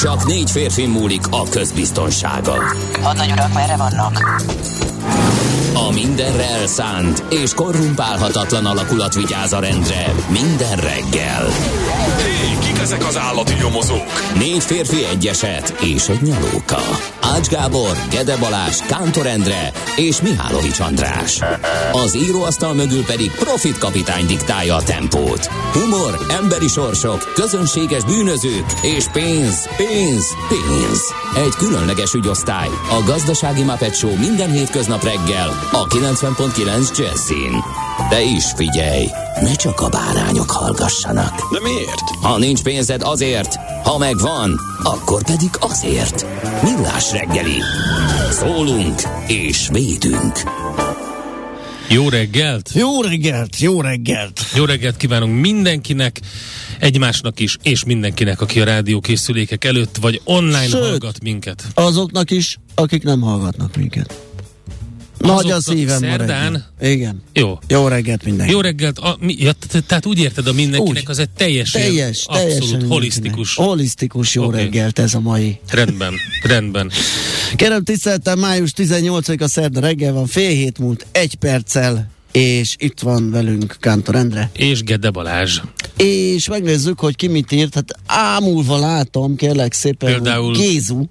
Csak négy férfi múlik a közbiztonsága. Hadnagy urak, merre vannak? A mindenre elszánt és korrumpálhatatlan alakulat vigyáz a rendre minden reggel. Hé, kik ezek az állati nyomozók? Négy férfi egyeset és egy nyalóka. Ács Gábor, Gede Balázs, Kántor Endre és Mihálovics András. Az íróasztal mögül pedig Profit kapitány diktálja a tempót. Humor, emberi sorsok, közönséges bűnözők és pénz, pénz, pénz. Egy különleges ügyosztály. A Gazdasági Muppet Show minden hétköznap reggel a 90.9 Jazzin. De is figyelj, ne csak a bárányok hallgassanak. De miért? Ha nincs pénzed azért, ha megvan, akkor pedig azért. Millás reggeli. Szólunk és védünk. Jó reggelt! Jó reggelt, jó reggelt! Jó reggelt kívánunk mindenkinek, egymásnak is, és mindenkinek, aki a rádió készülékek előtt, vagy online Sőt. hallgat minket. Azoknak is, akik nem hallgatnak minket. Nagy a Azoknak szívem szerdán? Igen. Jó. Jó reggelt mindenki. Jó reggelt, a, mi, ja, tehát úgy érted a mindenkinek, Úgy. az egy teljes, teljes, abszolút teljesen holisztikus. Holisztikus jó Oké. reggelt ez a mai. Rendben, rendben. Kérem tiszteltem, május 18-a szerda reggel van, fél hét múlt, egy perccel, és itt van velünk Kántor Endre. És Gede Balázs. És megnézzük, hogy ki mit írt. Hát ámulva látom, kérlek szépen, Például- Gézu.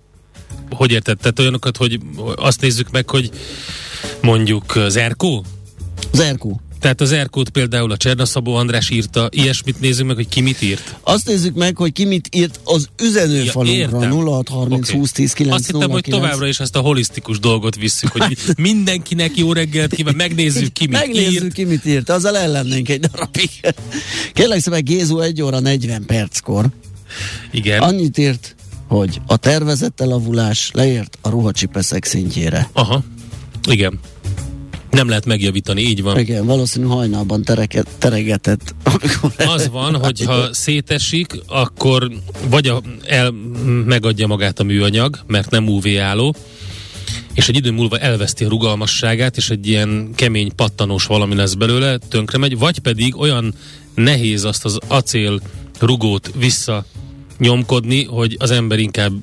Hogy érted? Tehát olyanokat, hogy azt nézzük meg, hogy mondjuk Zerkó? Zerkó. Tehát az Erkót például a Csernaszabó András írta, ilyesmit nézzük meg, hogy ki mit írt. Azt nézzük meg, hogy ki mit írt az üzenőfalunkra. értem. 0630 Oké. 20 10 9 Azt hittem, hogy továbbra is ezt a holisztikus dolgot visszük, hogy mindenkinek jó reggelt kíván, megnézzük ki mit Megnézzük, írt. ki mit írt. Azzal ellennénk egy darabig. Kérlek szépen, Gézu 1 óra 40 perckor. Igen. Annyit írt, hogy a tervezett elavulás leért a ruhacsipeszek szintjére. Aha. Igen. Nem lehet megjavítani, így van. Igen, valószínű hajnalban tereket, teregetett. Az van, hogy ha szétesik, akkor vagy a, el, megadja magát a műanyag, mert nem UV álló, és egy idő múlva elveszti a rugalmasságát, és egy ilyen kemény, pattanós valami lesz belőle, tönkre megy, vagy pedig olyan nehéz azt az acél rugót vissza nyomkodni, hogy az ember inkább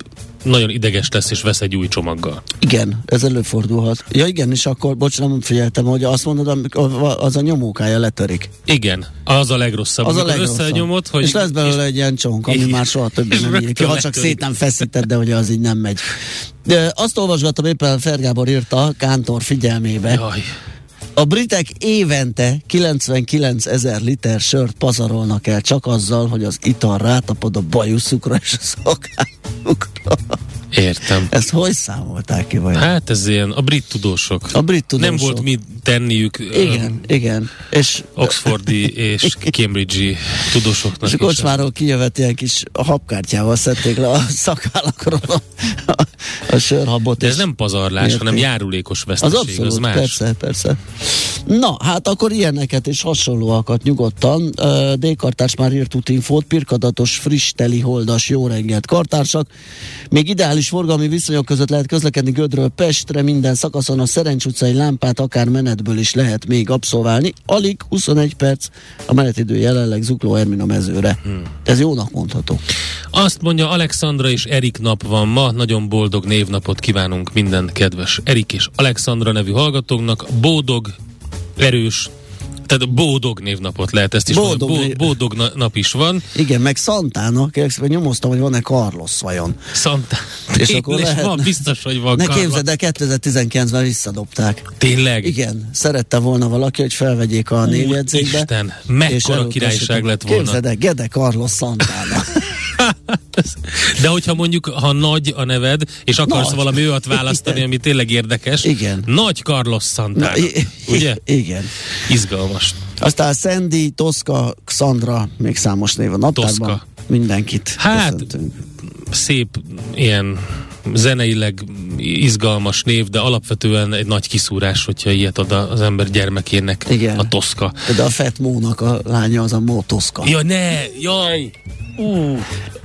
nagyon ideges lesz, és vesz egy új csomaggal. Igen, ez előfordulhat. Ja igen, és akkor, bocs, nem figyeltem, hogy azt mondod, az a nyomókája letörik. Igen, az a legrosszabb. Az a legrosszabb. összenyomod, hogy... és lesz belőle egy ilyen csonk, ami Igen. már soha többé És nem nyílik ki, ha csak nem feszíted, de hogy az így nem megy. De azt olvasgattam éppen, Fergábor írta Kántor figyelmébe. Jaj. A britek évente 99 ezer liter sört pazarolnak el csak azzal, hogy az ital rátapad a bajuszukra és a szakállukra. Értem. Ezt hogy számolták ki vajon? Hát ez ilyen, a brit tudósok. A brit tudósok. Nem volt mit tenniük Igen, igen. És, Oxfordi és Cambridge-i tudósoknak és a kocsmáról kijövett ilyen kis habkártyával szedték le a szakállakról a, a, a sörhabot. De ez nem pazarlás, Érték. hanem járulékos Az veszteség, az, abszolút, más. persze, persze. Na, hát akkor ilyeneket és hasonlóakat nyugodtan. Ö, D-kartárs már írt útinfót, pirkadatos, friss, teli, holdas, jó reggelt kartársak. Még ideális forgalmi viszonyok között lehet közlekedni Gödről Pestre, minden szakaszon a Szerencs utcai lámpát akár menetből is lehet még abszolválni. Alig 21 perc a menetidő jelenleg Zukló Ermina mezőre. Hmm. Ez jónak mondható. Azt mondja, Alexandra és Erik nap van ma, nagyon boldog névnapot kívánunk minden kedves Erik és Alexandra nevű hallgatóknak. Boldog, erős, tehát bódog névnapot lehet ezt is Boldog mondani. Bó, bódog na- nap is van. Igen, meg Santának, kérlek szépen nyomoztam, hogy van-e Carlos vajon. Santa. És Tényleg akkor lehet- van, biztos, hogy van. Ne Karla. képzeld, de 2019-ben visszadobták. Tényleg? Igen, szerette volna valaki, hogy felvegyék a névjegyzékbe. Isten, mekkora királyság lett volna. Képzeld el, Gede Carlos Santana. De hogyha mondjuk, ha nagy a neved, és akarsz Nagy. valami olyat választani, ami tényleg érdekes, Igen. nagy Carlos Santana, Na, i- ugye? Igen. Izgalmas. Aztán Sandy, Toszka, Xandra, még számos név a naptárban. Toszka. Mindenkit Hát, köszöntünk. Szép ilyen zeneileg izgalmas név, de alapvetően egy nagy kiszúrás, hogyha ilyet ad az ember gyermekének Igen. a Toszka. De a Fat Mónak a lánya az a Motoszka. Ja, ne! Jaj! Uh,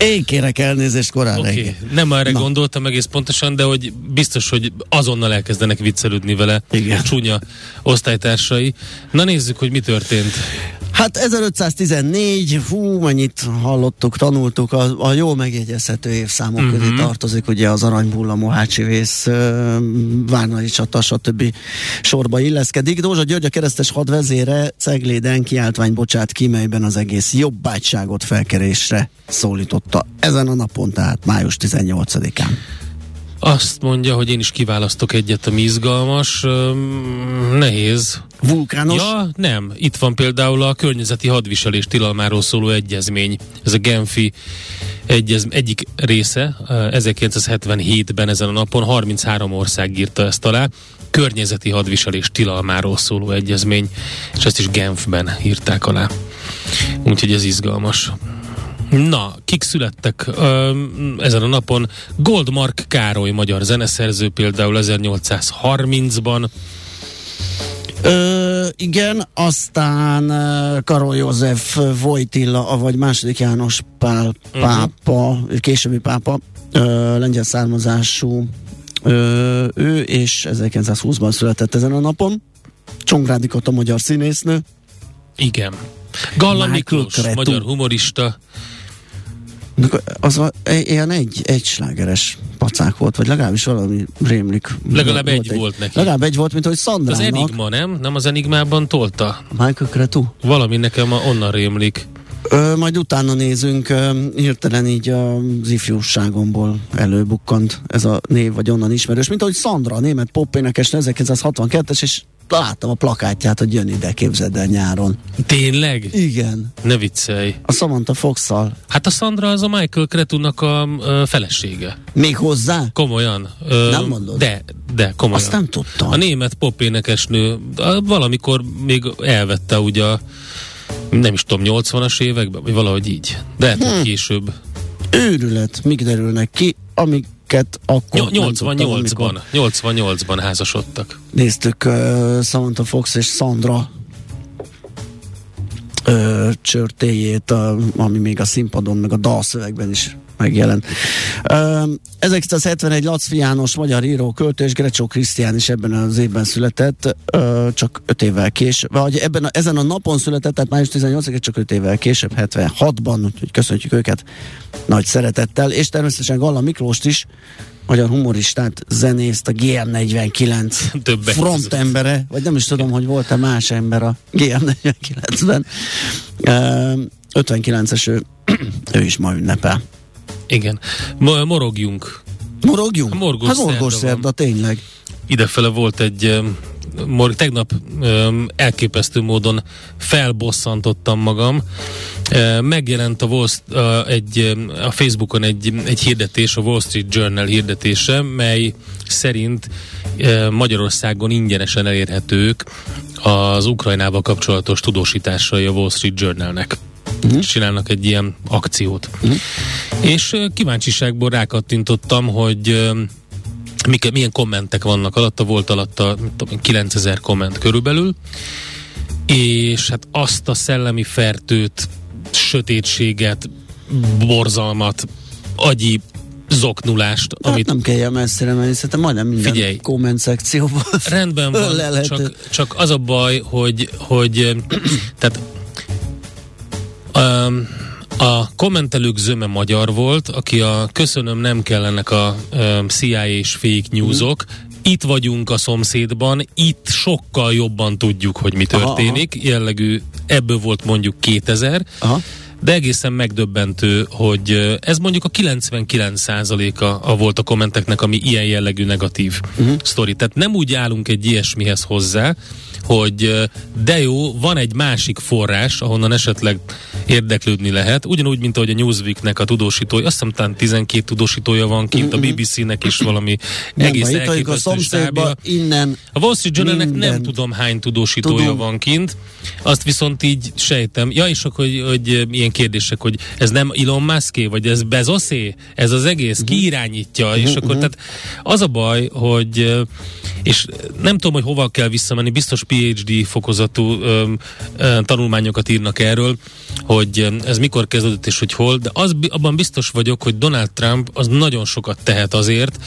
Én kérek elnézést korán okay. nem erre Na. gondoltam egész pontosan, de hogy biztos, hogy azonnal elkezdenek viccelődni vele Igen. a csúnya osztálytársai. Na nézzük, hogy mi történt. Hát 1514, hú, mennyit hallottuk, tanultuk, a, a jól megjegyezhető évszámok Mhm. uh-huh. közé tartozik, ugye az Aranybulla, Mohácsi Vész, Várnai csata, stb. sorba illeszkedik. Dózsa György a keresztes hadvezére Cegléden kiáltvány bocsát ki, melyben az egész jobbágyságot felkerésre szólította. Ezen a napon, tehát május 18-án. Azt mondja, hogy én is kiválasztok egyet, ami izgalmas. Nehéz. Vulkános? Ja, nem. Itt van például a környezeti hadviselés tilalmáról szóló egyezmény. Ez a Genfi egyez, egyik része. ö, 1977-ben ezen a napon 33 ország írta ezt alá. Környezeti hadviselés tilalmáról szóló egyezmény, és ezt is Genfben írták alá. Úgyhogy ez izgalmas. Na, kik születtek ö, ezen a napon? Goldmark Károly, magyar zeneszerző például 1830-ban. Ö, igen, aztán Karol József Vojtilla, vagy második János Pál pápa, későbbi pápa, ö, lengyel származású ö, ő, és 1920-ban született ezen a napon. Csongrádi Kata, magyar színésznő. Igen. Galla Michael Miklós, Cretu. magyar humorista. Az a, ilyen egy, egy slágeres pacák volt, vagy legalábbis valami rémlik. Legalább egy volt neki. Legalább egy volt, mint hogy Az Szandrának. Enigma, nem? Nem az Enigmában tolta? Michael Cretu. Valami nekem onnan rémlik. Ö, majd utána nézünk, ö, hirtelen így az ifjúságomból előbukkant ez a név, vagy onnan ismerős, mint ahogy Sandra, a német popénekes 1962-es, és láttam a plakátját, hogy jön ide, képzeld el nyáron. Tényleg? Igen, Ne viccelj. a Samantha fox Hát a Sandra az a Michael Cretunak a ö, felesége. Még hozzá? Komolyan. Ö, Nem mondod? De, de komolyan. Azt nem tudtam. A német popénekesnő a- valamikor még elvette ugye a nem is tudom, 80-as években, vagy valahogy így. De lehet, hogy később. Őrület, mik derülnek ki, amiket akkor Ny- nem tudtam, 88-ban, amikor 88-ban házasodtak. néztük uh, Samantha Fox és Sandra uh, csörtéjét, uh, ami még a színpadon, meg a dalszövegben is megjelent. Uh, 1971 Laci János, magyar író, költő és Grecsó Krisztián is ebben az évben született, csak 5 évvel később, vagy ebben a, ezen a napon született, tehát május 18 csak 5 évvel később, 76-ban, úgyhogy köszöntjük őket nagy szeretettel, és természetesen Galla Miklóst is, magyar humoristát, zenészt, a GM49 Többek front között. vagy nem is tudom, hogy volt-e más ember a GM49-ben. Uh, 59-es ő, ő is ma ünnepel. Igen. Mo- morogjunk. Morogjunk? Morgós hát morgós szerda szerda, tényleg. Idefele volt egy mor- tegnap elképesztő módon felbosszantottam magam. Megjelent a, Wall, ö, egy, a Facebookon egy, egy hirdetés, a Wall Street Journal hirdetése, mely szerint Magyarországon ingyenesen elérhetők az Ukrajnával kapcsolatos tudósításai a Wall Street Journalnek. Uh-huh. Csinálnak egy ilyen akciót. Uh-huh. És kíváncsiságból rákattintottam, hogy mik, milyen kommentek vannak alatta, volt alatta tudom, én, 9000 komment körülbelül, és hát azt a szellemi fertőt, sötétséget, borzalmat, agyi zoknulást, Hát amit nem kell ilyen messzire menni, szerintem majdnem minden Figyelj. komment szekcióban. rendben van, csak, csak az a baj, hogy, hogy tehát um, a kommentelők zöme magyar volt, aki a köszönöm nem kellenek a um, CIA és fake newsok, itt vagyunk a szomszédban, itt sokkal jobban tudjuk, hogy mi Aha, történik, jellegű, ebből volt mondjuk 2000, Aha. de egészen megdöbbentő, hogy ez mondjuk a 99%-a a volt a kommenteknek, ami ilyen jellegű negatív uh-huh. sztori. Tehát nem úgy állunk egy ilyesmihez hozzá, hogy de jó, van egy másik forrás, ahonnan esetleg érdeklődni lehet, ugyanúgy, mint ahogy a Newsweeknek a tudósítója, azt hiszem talán 12 tudósítója van kint, a BBC-nek is valami egész Nem, itt vagyunk a elképesztő szomszédba, innen A Wall Street Journalnek nem tudom hány tudósítója Tudom. van kint, azt viszont így sejtem. Ja, és akkor, hogy, hogy ilyen kérdések, hogy ez nem Elon Muské, vagy ez Bezoszé, ez az egész, ki irányítja, és akkor tehát az a baj, hogy és nem tudom, hogy hova kell visszamenni, biztos PhD fokozatú ö, ö, tanulmányokat írnak erről, hogy ez mikor kezdődött és hogy hol, de az, abban biztos vagyok, hogy Donald Trump az nagyon sokat tehet azért,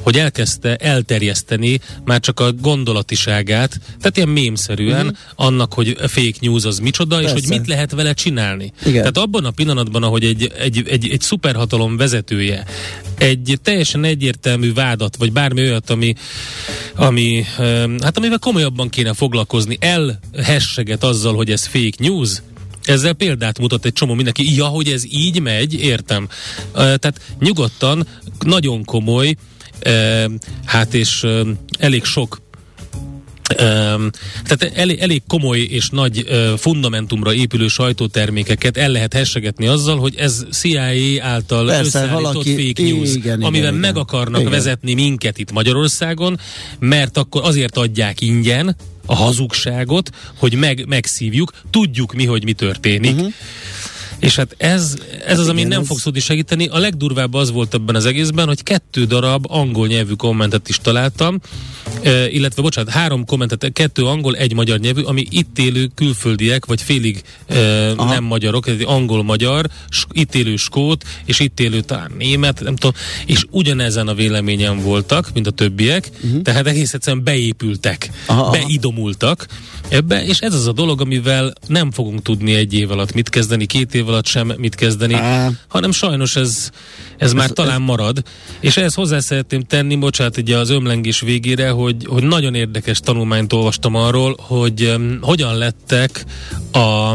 hogy elkezdte elterjeszteni már csak a gondolatiságát, tehát ilyen mémszerűen uh-huh. annak, hogy fake news az micsoda, és Persze. hogy mit lehet vele csinálni. Igen. Tehát abban a pillanatban, ahogy egy, egy, egy, egy szuperhatalom vezetője egy teljesen egyértelmű vádat, vagy bármi olyat, ami, ami hát amivel komolyabban kéne foglalkozni, elhesseget azzal, hogy ez fake news, ezzel példát mutat egy csomó mindenki. Ja, hogy ez így megy, értem. Tehát nyugodtan, nagyon komoly, hát és elég sok tehát elég, elég komoly és nagy fundamentumra épülő sajtótermékeket el lehet hessegetni azzal, hogy ez CIA által Persze, összeállított valaki- fake news, igen, amivel igen. meg akarnak Igen. vezetni minket itt Magyarországon, mert akkor azért adják ingyen a hazugságot, hogy meg, megszívjuk, tudjuk mi, hogy mi történik. Uh-huh. És hát ez, ez az, ami nem ez- fog tudni segíteni. A legdurvább az volt ebben az egészben, hogy kettő darab angol nyelvű kommentet is találtam, illetve, bocsánat, három kommentet, kettő angol, egy magyar nyelvű, ami itt élő külföldiek, vagy félig eh, nem magyarok, angol-magyar, itt élő skót, és itt élő talán német, nem tudom, és ugyanezen a véleményen voltak, mint a többiek, uh-huh. tehát egész egyszerűen beépültek, Aha, aha. beidomultak ebbe, és ez az a dolog, amivel nem fogunk tudni egy év alatt mit kezdeni, két év alatt sem mit kezdeni, Á. hanem sajnos ez, ez már talán marad. És ehhez hozzá szeretném tenni, bocsánat, ugye az ömlengés végére, hogy, hogy nagyon érdekes tanulmányt olvastam arról, hogy um, hogyan lettek a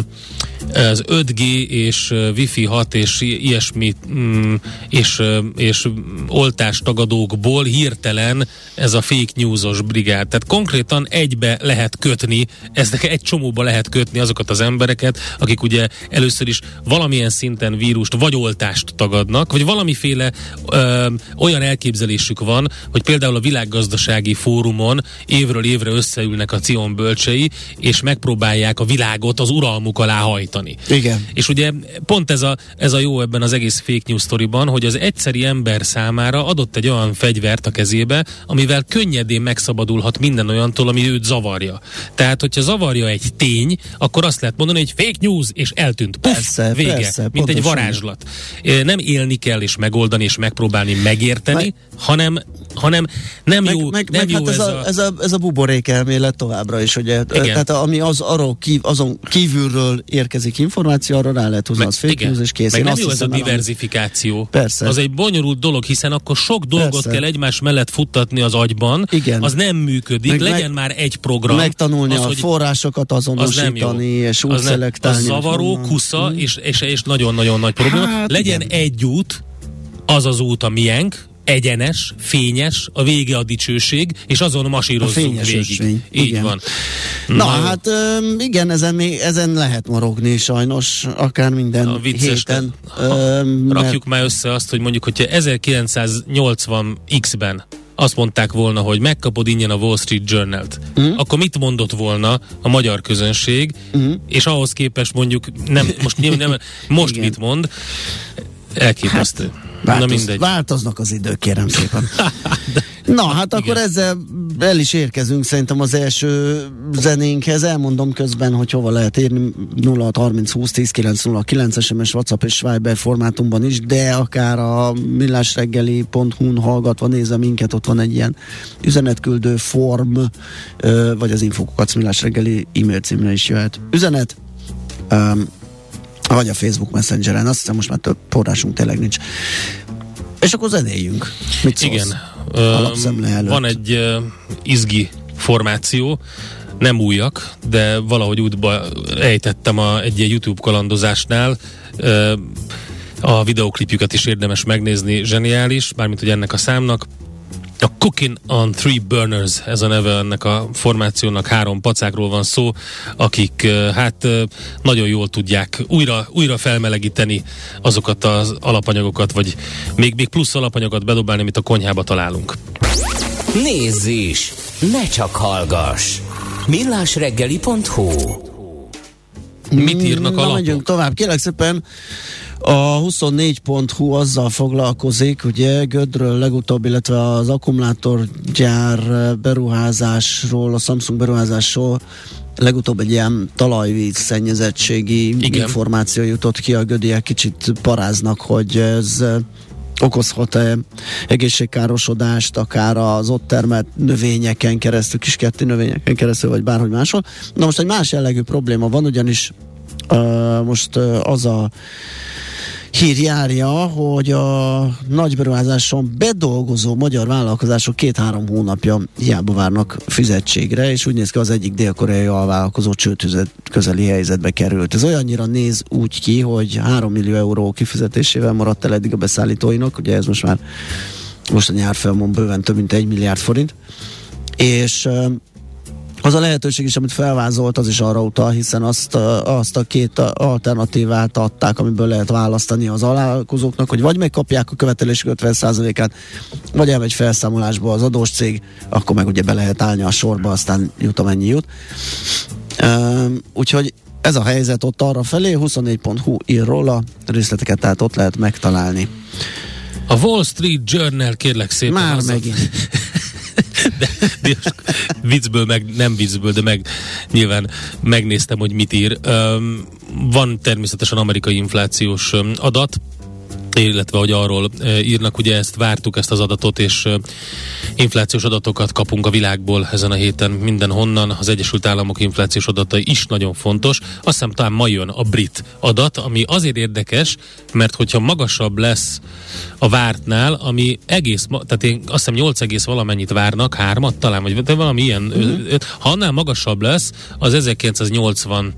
az 5G és Wi-Fi 6 és ilyesmi mm, és, és oltástagadókból hirtelen ez a fake newsos brigád. Tehát konkrétan egybe lehet kötni, eznek egy csomóba lehet kötni azokat az embereket, akik ugye először is valamilyen szinten vírust vagy oltást tagadnak, vagy valamiféle ö, olyan elképzelésük van, hogy például a világgazdasági fórumon évről évre összeülnek a Cion bölcsei, és megpróbálják a világot az uralmuk alá hajtani. Igen. És ugye pont ez a, ez a jó ebben az egész fake news sztoriban, hogy az egyszeri ember számára adott egy olyan fegyvert a kezébe, amivel könnyedén megszabadulhat minden olyantól, ami őt zavarja. Tehát, hogyha zavarja egy tény, akkor azt lehet mondani, hogy fake news, és eltűnt. Puff, Persze, vége. persze, mint egy pontosan. varázslat. Ö, Nem élni kell és megoldani és megpróbálni megérteni, Meg- hanem, hanem nem meg, jó, meg, nem meg jó hát ez, a, ez, a, ez a buborék elmélet továbbra is, ugye? Igen. Tehát ami az arról kív, azon kívülről érkezik információ, arra rá lehet húzni az fake news, és kész. Meg nem azt jó ez a el, ami- diversifikáció. Persze. Az egy bonyolult dolog, hiszen akkor sok dolgot Persze. kell egymás mellett futtatni az agyban. Igen. Az nem működik. Meg- Legyen meg- már egy program. Megtanulni az, a forrásokat az azonosítani, és úgy az szelektálni. Az zavaró, kusza, és, és, és nagyon-nagyon nagy probléma. Hát, Legyen igen. egy út, az az út a miénk, egyenes, fényes, a vége a dicsőség, és azon A masírozzunk fényes végig. ösvény. Így Igen. van. Na, jó. hát öm, igen, ezen, ezen lehet morogni sajnos, akár minden a vicces, héten. ha, öm, mert- rakjuk már össze azt, hogy mondjuk, hogyha 1980 X-ben azt mondták volna, hogy megkapod ingyen a Wall Street Journal-t, mm. akkor mit mondott volna a magyar közönség, mm. és ahhoz képest mondjuk, nem, most, nem, nem, most Igen. mit mond, elképesztő. Hát, Na Változ, mindegy. Változnak az idők, kérem szépen. Na, hát akkor Igen. ezzel el is érkezünk szerintem az első zenénkhez. Elmondom közben, hogy hova lehet írni 0 30 20 10 909 SMS, WhatsApp és Viber formátumban is, de akár a millásreggeli.hu-n hallgatva nézve minket, ott van egy ilyen üzenetküldő form, vagy az infokokat millásreggeli e-mail címre is jöhet üzenet. Um, vagy a Facebook Messengeren, azt hiszem most már több forrásunk tényleg nincs. És akkor zenéljünk. Mit szólsz? Igen. Alapszemle előtt. Van egy uh, izgi formáció, nem újak, de valahogy útba ejtettem a, egy ilyen YouTube kalandozásnál. Uh, a videoklipjüket is érdemes megnézni, zseniális, mármint hogy ennek a számnak. A Cooking on Three Burners, ez a neve ennek a formációnak, három pacákról van szó, akik hát nagyon jól tudják újra, újra felmelegíteni azokat az alapanyagokat, vagy még, még plusz alapanyagokat bedobálni, amit a konyhába találunk. Nézz is! Ne csak hallgass! millásreggeli.hu Mit írnak a Na, lapok? megyünk tovább. Kérlek szépen, a 24.hu azzal foglalkozik, ugye Gödről legutóbb, illetve az akkumulátorgyár beruházásról, a Samsung beruházásról legutóbb egy ilyen talajvíz szennyezettségi Igen. információ jutott ki, a gödiek kicsit paráznak, hogy ez okozhat-e egészségkárosodást, akár az ott termelt növényeken keresztül, kiskerti növényeken keresztül, vagy bárhogy máshol. Na most egy más jellegű probléma van, ugyanis most az a hír járja, hogy a nagy beruházáson bedolgozó magyar vállalkozások két-három hónapja hiába várnak fizetségre, és úgy néz ki az egyik dél-koreai alvállalkozó csőtüzet közeli helyzetbe került. Ez olyannyira néz úgy ki, hogy 3 millió euró kifizetésével maradt el eddig a beszállítóinak, ugye ez most már most a nyár folyamon bőven több mint egy milliárd forint, és az a lehetőség is, amit felvázolt, az is arra utal, hiszen azt, azt a két alternatívát adták, amiből lehet választani az alálkozóknak, hogy vagy megkapják a követelésük 50%-át, vagy elmegy felszámolásba az adós cég, akkor meg ugye be lehet állni a sorba, aztán jut amennyi jut. Üm, úgyhogy ez a helyzet ott arra felé, 24.hu ír róla, részleteket tehát ott lehet megtalálni. A Wall Street Journal kérlek szépen. Már megint. de, de viccből, meg nem viccből, de meg nyilván megnéztem, hogy mit ír. Van természetesen amerikai inflációs adat, illetve hogy arról e, írnak, ugye ezt vártuk, ezt az adatot, és e, inflációs adatokat kapunk a világból ezen a héten mindenhonnan. Az Egyesült Államok inflációs adatai is nagyon fontos. Azt hiszem talán ma jön a brit adat, ami azért érdekes, mert hogyha magasabb lesz a vártnál, ami egész, tehát én azt hiszem 8 egész valamennyit várnak, hármat talán, vagy de valami ilyen, mm-hmm. ha annál magasabb lesz, az 1980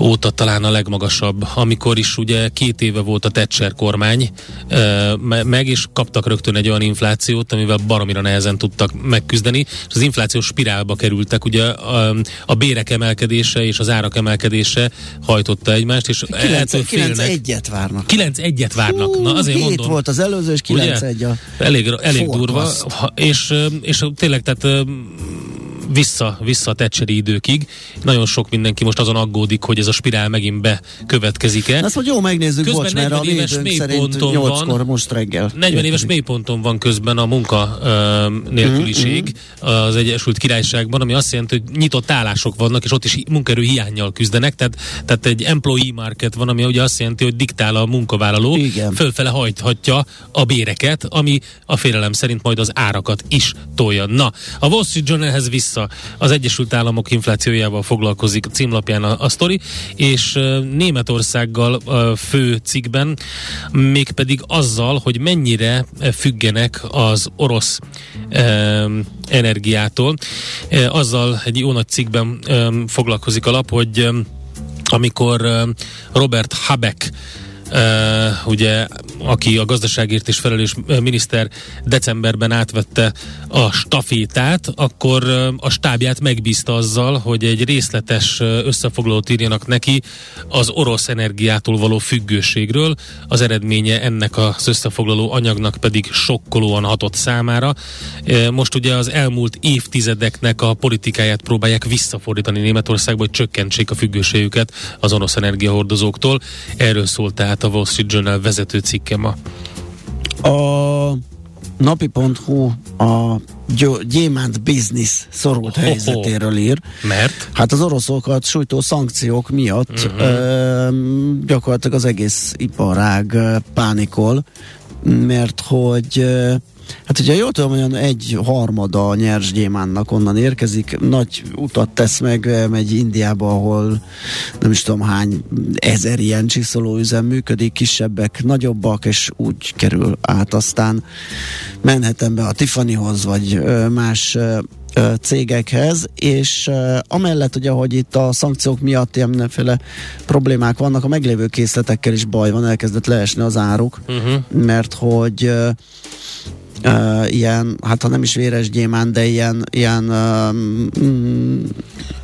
óta talán a legmagasabb, amikor is ugye két éve volt a Thatcher kormány, meg is kaptak rögtön egy olyan inflációt, amivel baromira nehezen tudtak megküzdeni, és az inflációs spirálba kerültek, ugye a, a bérek emelkedése és az árak emelkedése hajtotta egymást, és 9, ettől 9 félnek. egyet várnak. 9 egyet várnak. Na azért hét mondom. volt az előző, és 9 Ugye? egy a Elég, elég durva, ha, és, és tényleg, tehát vissza, vissza a Thatcheri időkig. Nagyon sok mindenki most azon aggódik, hogy ez a spirál megint bekövetkezik-e. Azt mondja, jó, megnézzük, Közben bocs, mert a 40 éves mélyponton 8-kor van. most reggel. 40 éves mélyponton van közben a munka ö, nélküliség az Egyesült Királyságban, ami azt jelenti, hogy nyitott állások vannak, és ott is munkaerő hiányjal küzdenek, tehát, tehát egy employee market van, ami ugye azt jelenti, hogy diktál a munkavállaló, Igen. fölfele hajthatja a béreket, ami a félelem szerint majd az árakat is tolja. Na, a Wall Street Journalhez vissza az Egyesült Államok inflációjával foglalkozik a címlapján a, a sztori, és Németországgal fő cikkben, mégpedig azzal, hogy mennyire függenek az orosz ö, energiától. Azzal egy jó nagy cikkben ö, foglalkozik a lap, hogy ö, amikor Robert Habeck Uh, ugye, aki a gazdaságért és felelős miniszter decemberben átvette a stafétát, akkor a stábját megbízta azzal, hogy egy részletes összefoglalót írjanak neki az orosz energiától való függőségről. Az eredménye ennek az összefoglaló anyagnak pedig sokkolóan hatott számára. Most ugye az elmúlt évtizedeknek a politikáját próbálják visszafordítani Németországba, hogy csökkentsék a függőségüket az orosz energiahordozóktól. Erről szólt tehát a Wall Street Journal vezető cikke ma. A napi.hu a gyémánt biznisz szorult Ho-ho. helyzetéről ír. Mert? Hát az oroszokat sújtó szankciók miatt Mhm. uh-huh. ö, gyakorlatilag az egész iparág pánikol, mert hogy Hát ugye jól tudom, olyan egy harmada a nyers gyémánnak onnan érkezik, nagy utat tesz meg, ö, megy Indiába, ahol nem is tudom hány ezer ilyen csiszolóüzem működik, kisebbek, nagyobbak, és úgy kerül át aztán Manhattanbe a Tiffanyhoz, vagy ö, más ö, cégekhez, és amellett ugye, hogy itt a szankciók miatt ilyen mindenféle problémák vannak, a meglévő készletekkel is baj van, elkezdett leesni az áruk, Uh-huh. mert hogy uh, ilyen, hát ha nem is véres gyémánt, de ilyen, ilyen uh, mm,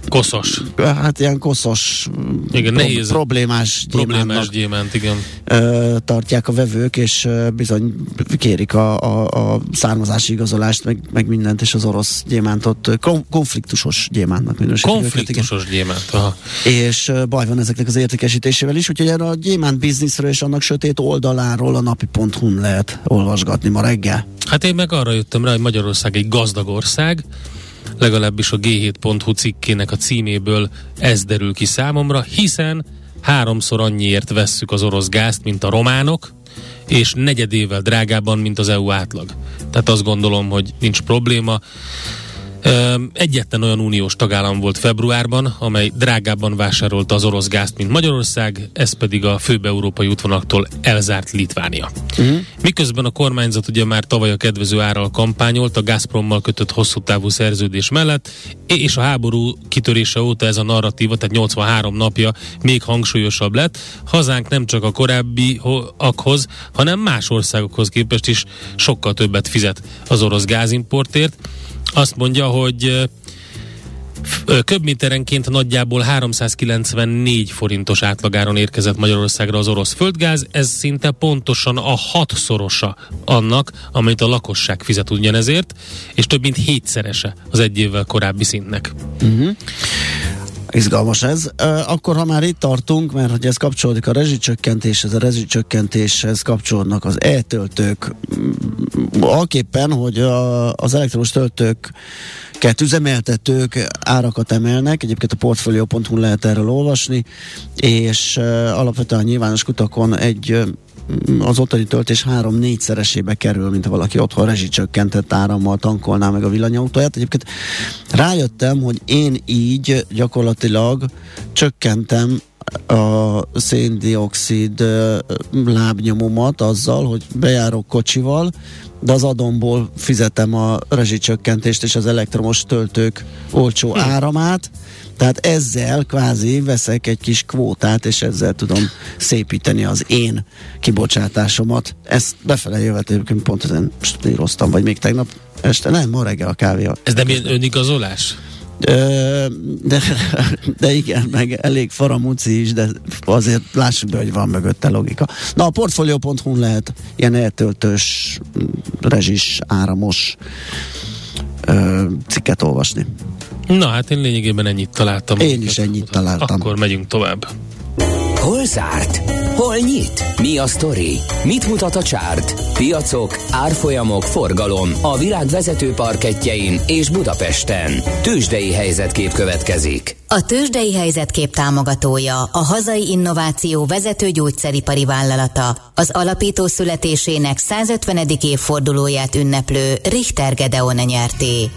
Koszos. hát ilyen koszos, Igen, pro- nehéz. problémás, Problémás gyémántnak gyémánt, igen. ö, tartják a vevők, és bizony kérik a, a, a származási igazolást, meg, meg mindent, és az orosz gyémántot konfliktusos gyémántnak minősítik. őket, Konfliktusos gyémánt. Aha. És baj van ezeknek az értékesítésével is, úgyhogy erre a gyémánt bizniszről és annak sötét oldaláról a napi.hu-n lehet olvasgatni ma reggel. Hát én meg arra jöttem rá, hogy Magyarország egy gazdag ország, legalábbis a G7.hu cikkének a címéből ez derül ki számomra, hiszen háromszor annyiért vesszük az orosz gázt, mint a románok, és negyedével drágábban, mint az EU átlag. Tehát azt gondolom, hogy nincs probléma. Egyetlen olyan uniós tagállam volt februárban, amely drágábban vásárolta az orosz gázt, mint Magyarország, ez pedig a főbb európai útvonalaktól elzárt Litvánia. Uh-huh. Miközben a kormányzat ugye már tavaly a kedvező árral kampányolt a Gazprommal kötött hosszú távú szerződés mellett, és a háború kitörése óta ez a narratíva, tehát 83 napja még hangsúlyosabb lett. Hazánk nem csak a korábbiakhoz, hanem más országokhoz képest is sokkal többet fizet az orosz gázimportért. Azt mondja, hogy köbméterenként nagyjából 394 forintos átlagáron érkezett Magyarországra az orosz földgáz, ez szinte pontosan a hatszorosa annak, amit a lakosság fizet ugyanezért, és több mint hétszerese az egy évvel korábbi szintnek. Izgalmas ez. Akkor, ha már itt tartunk, mert hogy ez kapcsolódik a rezsicsökkentéshez, a rezsicsökkentéshez kapcsolódnak az e-töltők, alképpen, hogy a, az elektromos töltőket üzemeltetők árakat emelnek, egyébként a portfolio.hu lehet erről olvasni, és alapvetően a nyilvános kutakon egy az ottani töltés három-négy szeresébe kerül, mint ha valaki otthon rezsicsökkentett árammal tankolná meg a villanyautóját. Egyébként rájöttem, hogy én így gyakorlatilag csökkentem a széndiokszid lábnyomomat azzal, hogy bejárok kocsival, de az adomból fizetem a rezsicsökkentést és az elektromos töltők olcsó áramát, tehát ezzel kvázi veszek egy kis kvótát, és ezzel tudom szépíteni az én kibocsátásomat. Ezt befele jövet egyébként pont ezen most íroztam, vagy még tegnap este, nem, ma reggel a kávé. Ez nem ilyen önigazolás? Ö, de, de igen, meg elég faramúci is, de azért lássuk be, hogy van mögötte logika. Na, a portfolio.hu lehet ilyen eltöltős, rezsis, áramos ö, cikket olvasni. Na hát én lényegében ennyit találtam. Én is ennyit találtam. Akkor megyünk tovább. Hol zárt? Hol nyit? Mi a sztori? Mit mutat a csárt? Piacok, árfolyamok, forgalom a világ vezető parketjein és Budapesten. Tősdei helyzetkép következik. A tőzsdei helyzetkép támogatója, a hazai innováció vezető gyógyszeripari vállalata, az alapító születésének 150. évfordulóját ünneplő Richter Gedeon nyerté.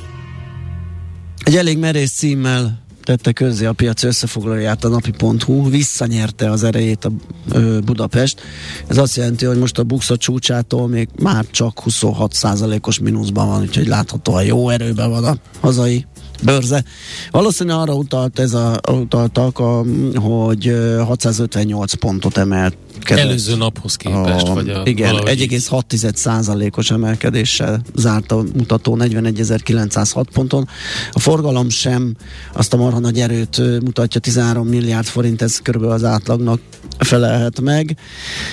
Egy elég merész címmel tette közzé a piac összefoglalóját a napi.hu, visszanyerte az erejét a ö, Budapest. Ez azt jelenti, hogy most a Buxa csúcsától még már csak 26%-os mínuszban van, úgyhogy láthatóan jó erőben van a hazai bőrze. Valószínűleg arra utalt ez a, utaltak, a, hogy ö, 658 pontot emelt Előző naphoz képest, a, vagy a, igen, valahogy így. 1,6%-os emelkedéssel zárt a mutató 41.906 ponton. A forgalom sem azt a marha nagy erőt mutatja, 13 milliárd forint, ez körülbelül az átlagnak felelhet meg.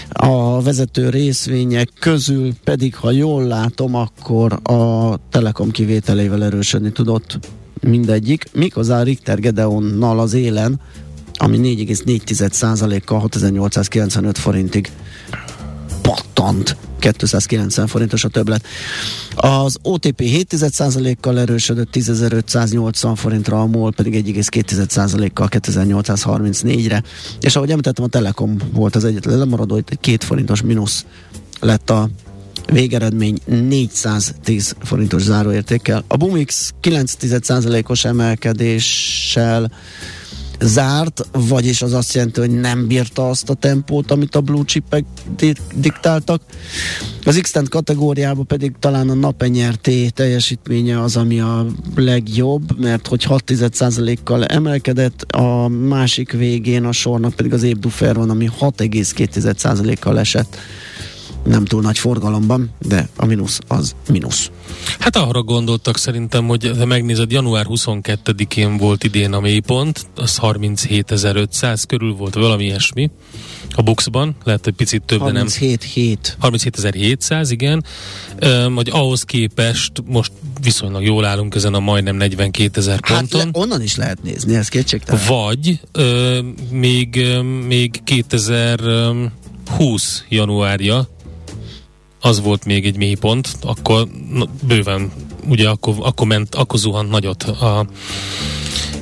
A vezető részvények közül pedig, ha jól látom, akkor a Telekom kivételével erősödni tudott mindegyik, méghozzá Richter Gedeonnal az élen, ami 4,4%-kal 6895 forintig pattant. 290 forintos a többlet. Az OTP 7,1%-kal erősödött 10.580 forintra, a MOL pedig 1,2%-kal 2834-re. És ahogy említettem, a Telekom volt az egyetlen lemaradó, itt egy két forintos mínusz lett a végeredmény 410 forintos záróértékkel. A Bumix 9,1%-os emelkedéssel zárt, vagyis az azt jelenti, hogy nem bírta azt a tempót, amit a blue chipek di- diktáltak. Az x kategóriában pedig talán a napenyerté teljesítménye az, ami a legjobb, mert hogy 6,1%-kal emelkedett, a másik végén a sornak pedig az Ébdufer van, ami 6,2%-kal esett nem túl nagy forgalomban, de a mínusz az mínusz. Hát arra gondoltak szerintem, hogy ha megnézed, január 22-én volt idén a mélypont, az 37.500 körül volt valami ilyesmi a Buxban, lehet, hogy picit több, de nem. 37 37.700, igen. Üm, hogy ahhoz képest most viszonylag jól állunk ezen a majdnem 42 ezer Hát ponton. le, onnan is lehet nézni, ez kétségtelen. Vagy ö, még, ö, még 2020 januárja az volt még egy mélypont, akkor na, bőven, ugye akkor, akkor ment, akkor zuhant nagyot a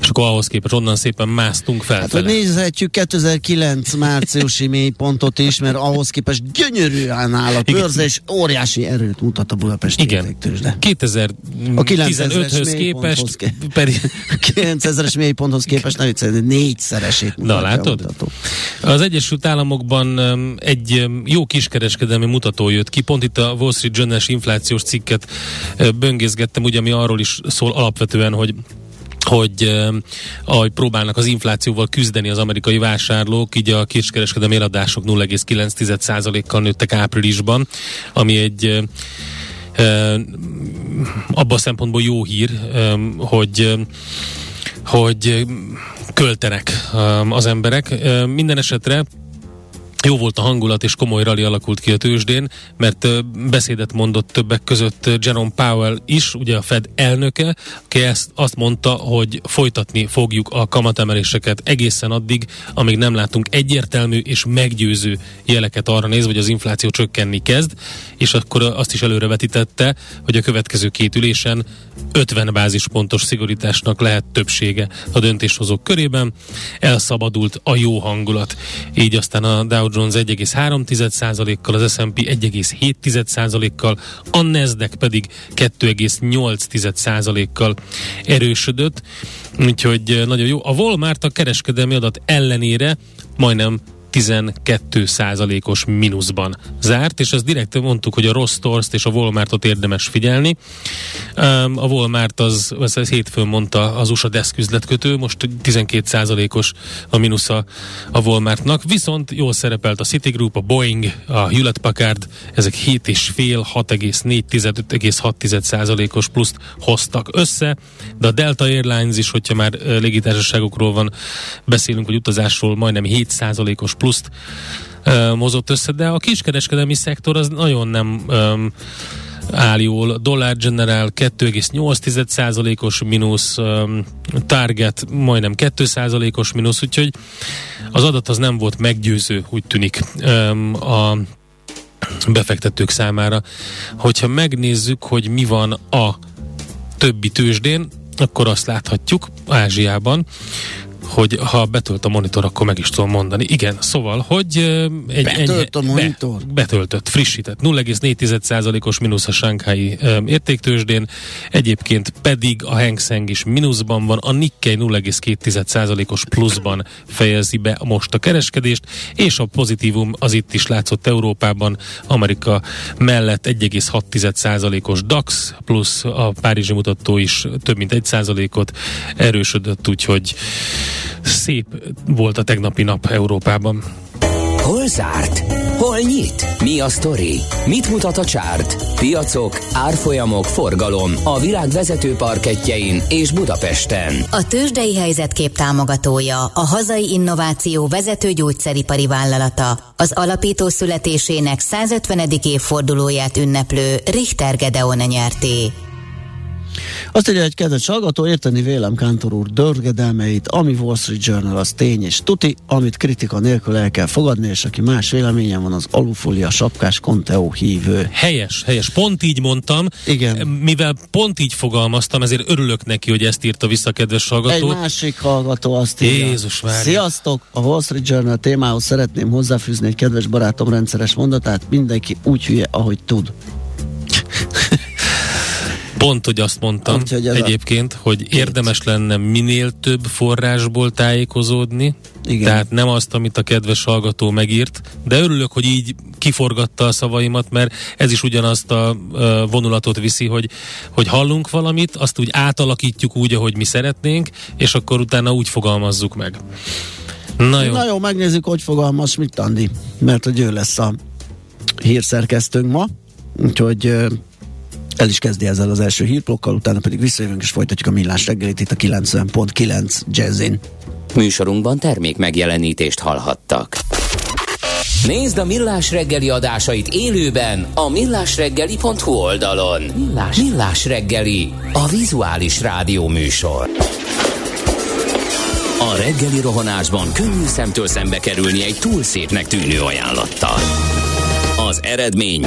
és akkor ahhoz képest onnan szépen másztunk Hát, hogy nézhetjük 2009 márciusi mélypontot is, mert ahhoz képest gyönyörűen áll a bőrze, és óriási erőt mutat a Budapesti Igen. értéktőzsde. 2015-höz képest ké- pedig A 9000-es mélyponthoz képest nem viccelni, négyszeresét Na, látod? mutató. Az Egyesült Államokban egy jó kiskereskedelmi mutató jött ki, pont itt a Wall Street Journal-es inflációs cikket uh, böngészgettem, ugye, ami arról is szól alapvetően, hogy hogy eh, ahogy próbálnak az inflációval küzdeni az amerikai vásárlók, így a kiskereskedelmi eladások 0,9%-kal nőttek áprilisban, ami egy eh, eh, abban a szempontból jó hír, eh, hogy eh, hogy eh, költenek eh, az emberek. Eh, Minden esetre jó volt a hangulat, és komoly rali alakult ki a tőzsdén, mert beszédet mondott többek között Jerome Powell is, ugye a Fed elnöke, aki ezt, azt mondta, hogy folytatni fogjuk a kamatemeléseket egészen addig, amíg nem látunk egyértelmű és meggyőző jeleket arra nézve, hogy az infláció csökkenni kezd, és akkor azt is előrevetítette, hogy a következő két ülésen 50 bázispontos szigorításnak lehet többsége a döntéshozók körében. Elszabadult a jó hangulat. Így aztán a Dow Jones 1,3%-kal, az S&P 1,7%-kal, a Nasdaq pedig 2,8%-kal erősödött. Úgyhogy nagyon jó. A Walmart a kereskedelmi adat ellenére majdnem 12 százalékos mínuszban zárt, és ezt direkt mondtuk, hogy a rossz torst és a Walmartot érdemes figyelni. A Walmart az, az, az hétfőn mondta az USA desk üzletkötő, most 12 százalékos a mínusza a Walmartnak, viszont jól szerepelt a Citigroup, a Boeing, a Hewlett Packard, ezek 7,5, 6,4, 5,6 százalékos pluszt hoztak össze, de a Delta Airlines is, hogyha már légitársaságokról van, beszélünk, hogy utazásról majdnem 7 százalékos pluszt ö, mozott össze, de a kiskereskedelmi szektor az nagyon nem öm, áll jól. A Dollar General 2,8%-os mínusz, Target majdnem 2%-os mínusz, úgyhogy az adat az nem volt meggyőző, úgy tűnik a befektetők számára. Hogyha megnézzük, hogy mi van a többi tőzsdén, akkor azt láthatjuk Ázsiában, hogy ha betölt a monitor, akkor meg is tudom mondani. Igen, szóval, hogy egy Betölt a monitor? Be, betöltött, frissített. 0,4%-os mínusz a ö, értéktősdén, egyébként pedig a Hang Seng is mínuszban van, a Nikkei 0,2%-os pluszban fejezi be most a kereskedést, és a pozitívum az itt is látszott Európában, Amerika mellett 1,6%-os DAX, plusz a Párizsi mutató is több mint 1%-ot erősödött, úgyhogy szép volt a tegnapi nap Európában. Hol zárt? Hol nyit? Mi a sztori? Mit mutat a csárt? Piacok, árfolyamok, forgalom a világ vezető parketjein és Budapesten. A tőzsdei helyzetkép támogatója, a hazai innováció vezető gyógyszeripari vállalata, az alapító születésének 150. évfordulóját ünneplő Richter Gedeon nyerté. Azt írja egy kedves hallgató, érteni vélem Kántor úr dörgedelmeit, ami Wall Street Journal az tény és tuti, amit kritika nélkül el kell fogadni, és aki más véleményen van, az alufólia sapkás Conteo hívő. Helyes, helyes. Pont így mondtam. Igen. Mivel pont így fogalmaztam, ezért örülök neki, hogy ezt írta vissza a kedves hallgató. Egy másik hallgató azt írja. Jézus várja. Sziasztok! A Wall Street Journal témához szeretném hozzáfűzni egy kedves barátom rendszeres mondatát, mindenki úgy hülye, ahogy tud. Pont, hogy azt mondtam Úgyhogy ez a egyébként, hogy érdemes lenne minél több forrásból tájékozódni, Igen. tehát nem azt, amit a kedves hallgató megírt, de örülök, hogy így kiforgatta a szavaimat, mert ez is ugyanazt a vonulatot viszi, hogy, hogy hallunk valamit, azt úgy átalakítjuk úgy, ahogy mi szeretnénk, és akkor utána úgy fogalmazzuk meg. Na jó. Na jó, megnézzük, hogy fogalmaz mit Andi, mert hogy ő lesz a hírszerkesztőnk ma, úgyhogy el is kezdi ezzel az első hírblokkal, utána pedig visszajövünk és folytatjuk a millás reggelit itt a 90.9 Jazzin. Műsorunkban termék megjelenítést hallhattak. Nézd a Millás reggeli adásait élőben a millásreggeli.hu oldalon. Millás, Millás reggeli, a vizuális rádió műsor. A reggeli rohanásban könnyű szemtől szembe kerülni egy túl szépnek tűnő ajánlattal. Az eredmény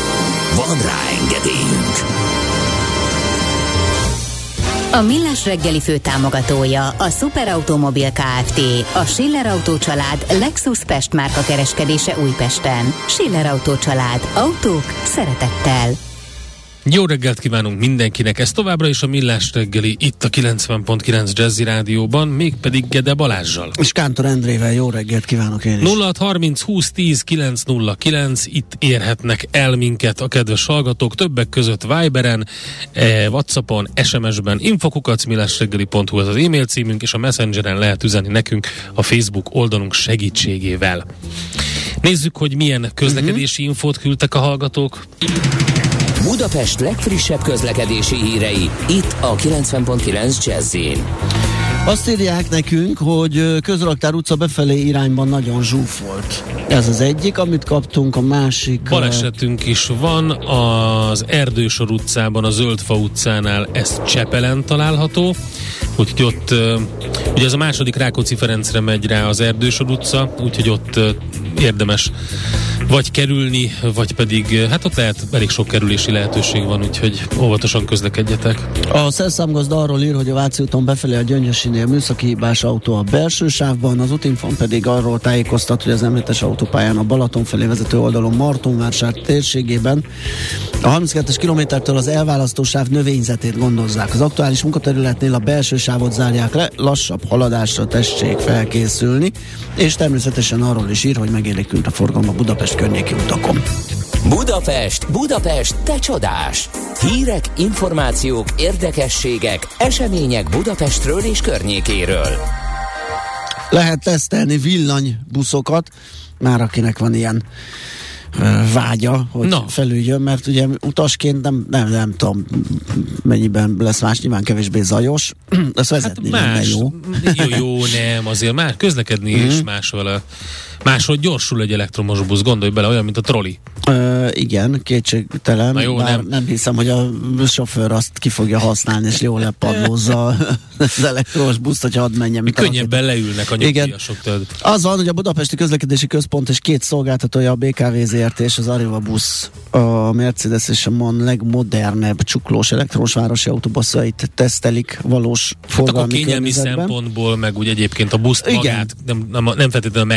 Van rá engedélyünk! A Millás reggeli fő támogatója a Superautomobil KFT, a Schiller Auto család Lexus Pest márka kereskedése Újpesten. Schiller Auto család. Autók szeretettel. Jó reggelt kívánunk mindenkinek, ez továbbra is a Millás reggeli itt a 90.9 Jazzy Rádióban, mégpedig Gede Balázsjal. És Kántor Endrével jó reggelt kívánok én is. 0630 20 10 909, itt érhetnek el minket a kedves hallgatók, többek között Viberen, eh, Whatsappon, SMS-ben, infokukacmillásreggeli.hu az az e-mail címünk, és a Messengeren lehet üzenni nekünk a Facebook oldalunk segítségével. Nézzük, hogy milyen közlekedési Mhm. infót küldtek a hallgatók. Budapest legfrissebb közlekedési hírei, itt a 90.9 jazz Azt írják nekünk, hogy Közraktár utca befelé irányban nagyon zsúf volt. Ez az egyik, amit kaptunk, a másik... Balesetünk is van az Erdősor utcában, a Zöldfa utcánál, ez Csepelen található, úgyhogy ott, ugye ez a második Rákóczi Ferencre megy rá az Erdősor utca, úgyhogy ott érdemes vagy kerülni, vagy pedig, hát ott lehet elég sok kerülési lehetőség van, úgyhogy óvatosan közlekedjetek. A szerszámgazda arról ír, hogy a Váci úton befelé a Gyöngyösinél műszaki hibás autó a belső sávban, az útinfon pedig arról tájékoztat, hogy az M7-es autópályán a Balaton felé vezető oldalon Martonvásár térségében a 32-es kilométertől az elválasztó sáv növényzetét gondozzák. Az aktuális munkaterületnél a belső sávot zárják le, lassabb haladásra tessék felkészülni, és természetesen arról is ír, hogy megélékült a forgalom a Budapest környéki utakon. Budapest, Budapest, te csodás! Hírek, információk, érdekességek, események Budapestről és környékéről. lehet tesztelni villanybuszokat, már akinek van ilyen vágya, hogy. Na. felüljön, mert ugye utasként nem, nem, nem tudom mennyiben lesz más, nyilván kevésbé zajos, ezt vezetni hát más, jó. jó, jó, nem, azért már közlekedni Mhm. is más vele. Máshogy gyorsul egy elektromos busz, gondolj bele, olyan, mint a troli. Ö, igen, kétségtelen, Na jó, bár nem. nem. hiszem, hogy a sofőr azt ki fogja használni, és jól lepadlózza az elektromos buszt, hogy hadd menjen. Könnyebben leülnek a nyugdíjasok. Az van, hogy a Budapesti Közlekedési Központ és két szolgáltatója, a BKV ZRT és az Arriva Busz, a Mercedes és a MAN legmodernebb csuklós elektromos városi autóbuszait tesztelik valós Hát akkor forgalmi kényelmi környezetben. szempontból, meg úgy egyébként a buszt Igen. magát, nem, nem, nem feltétlenül a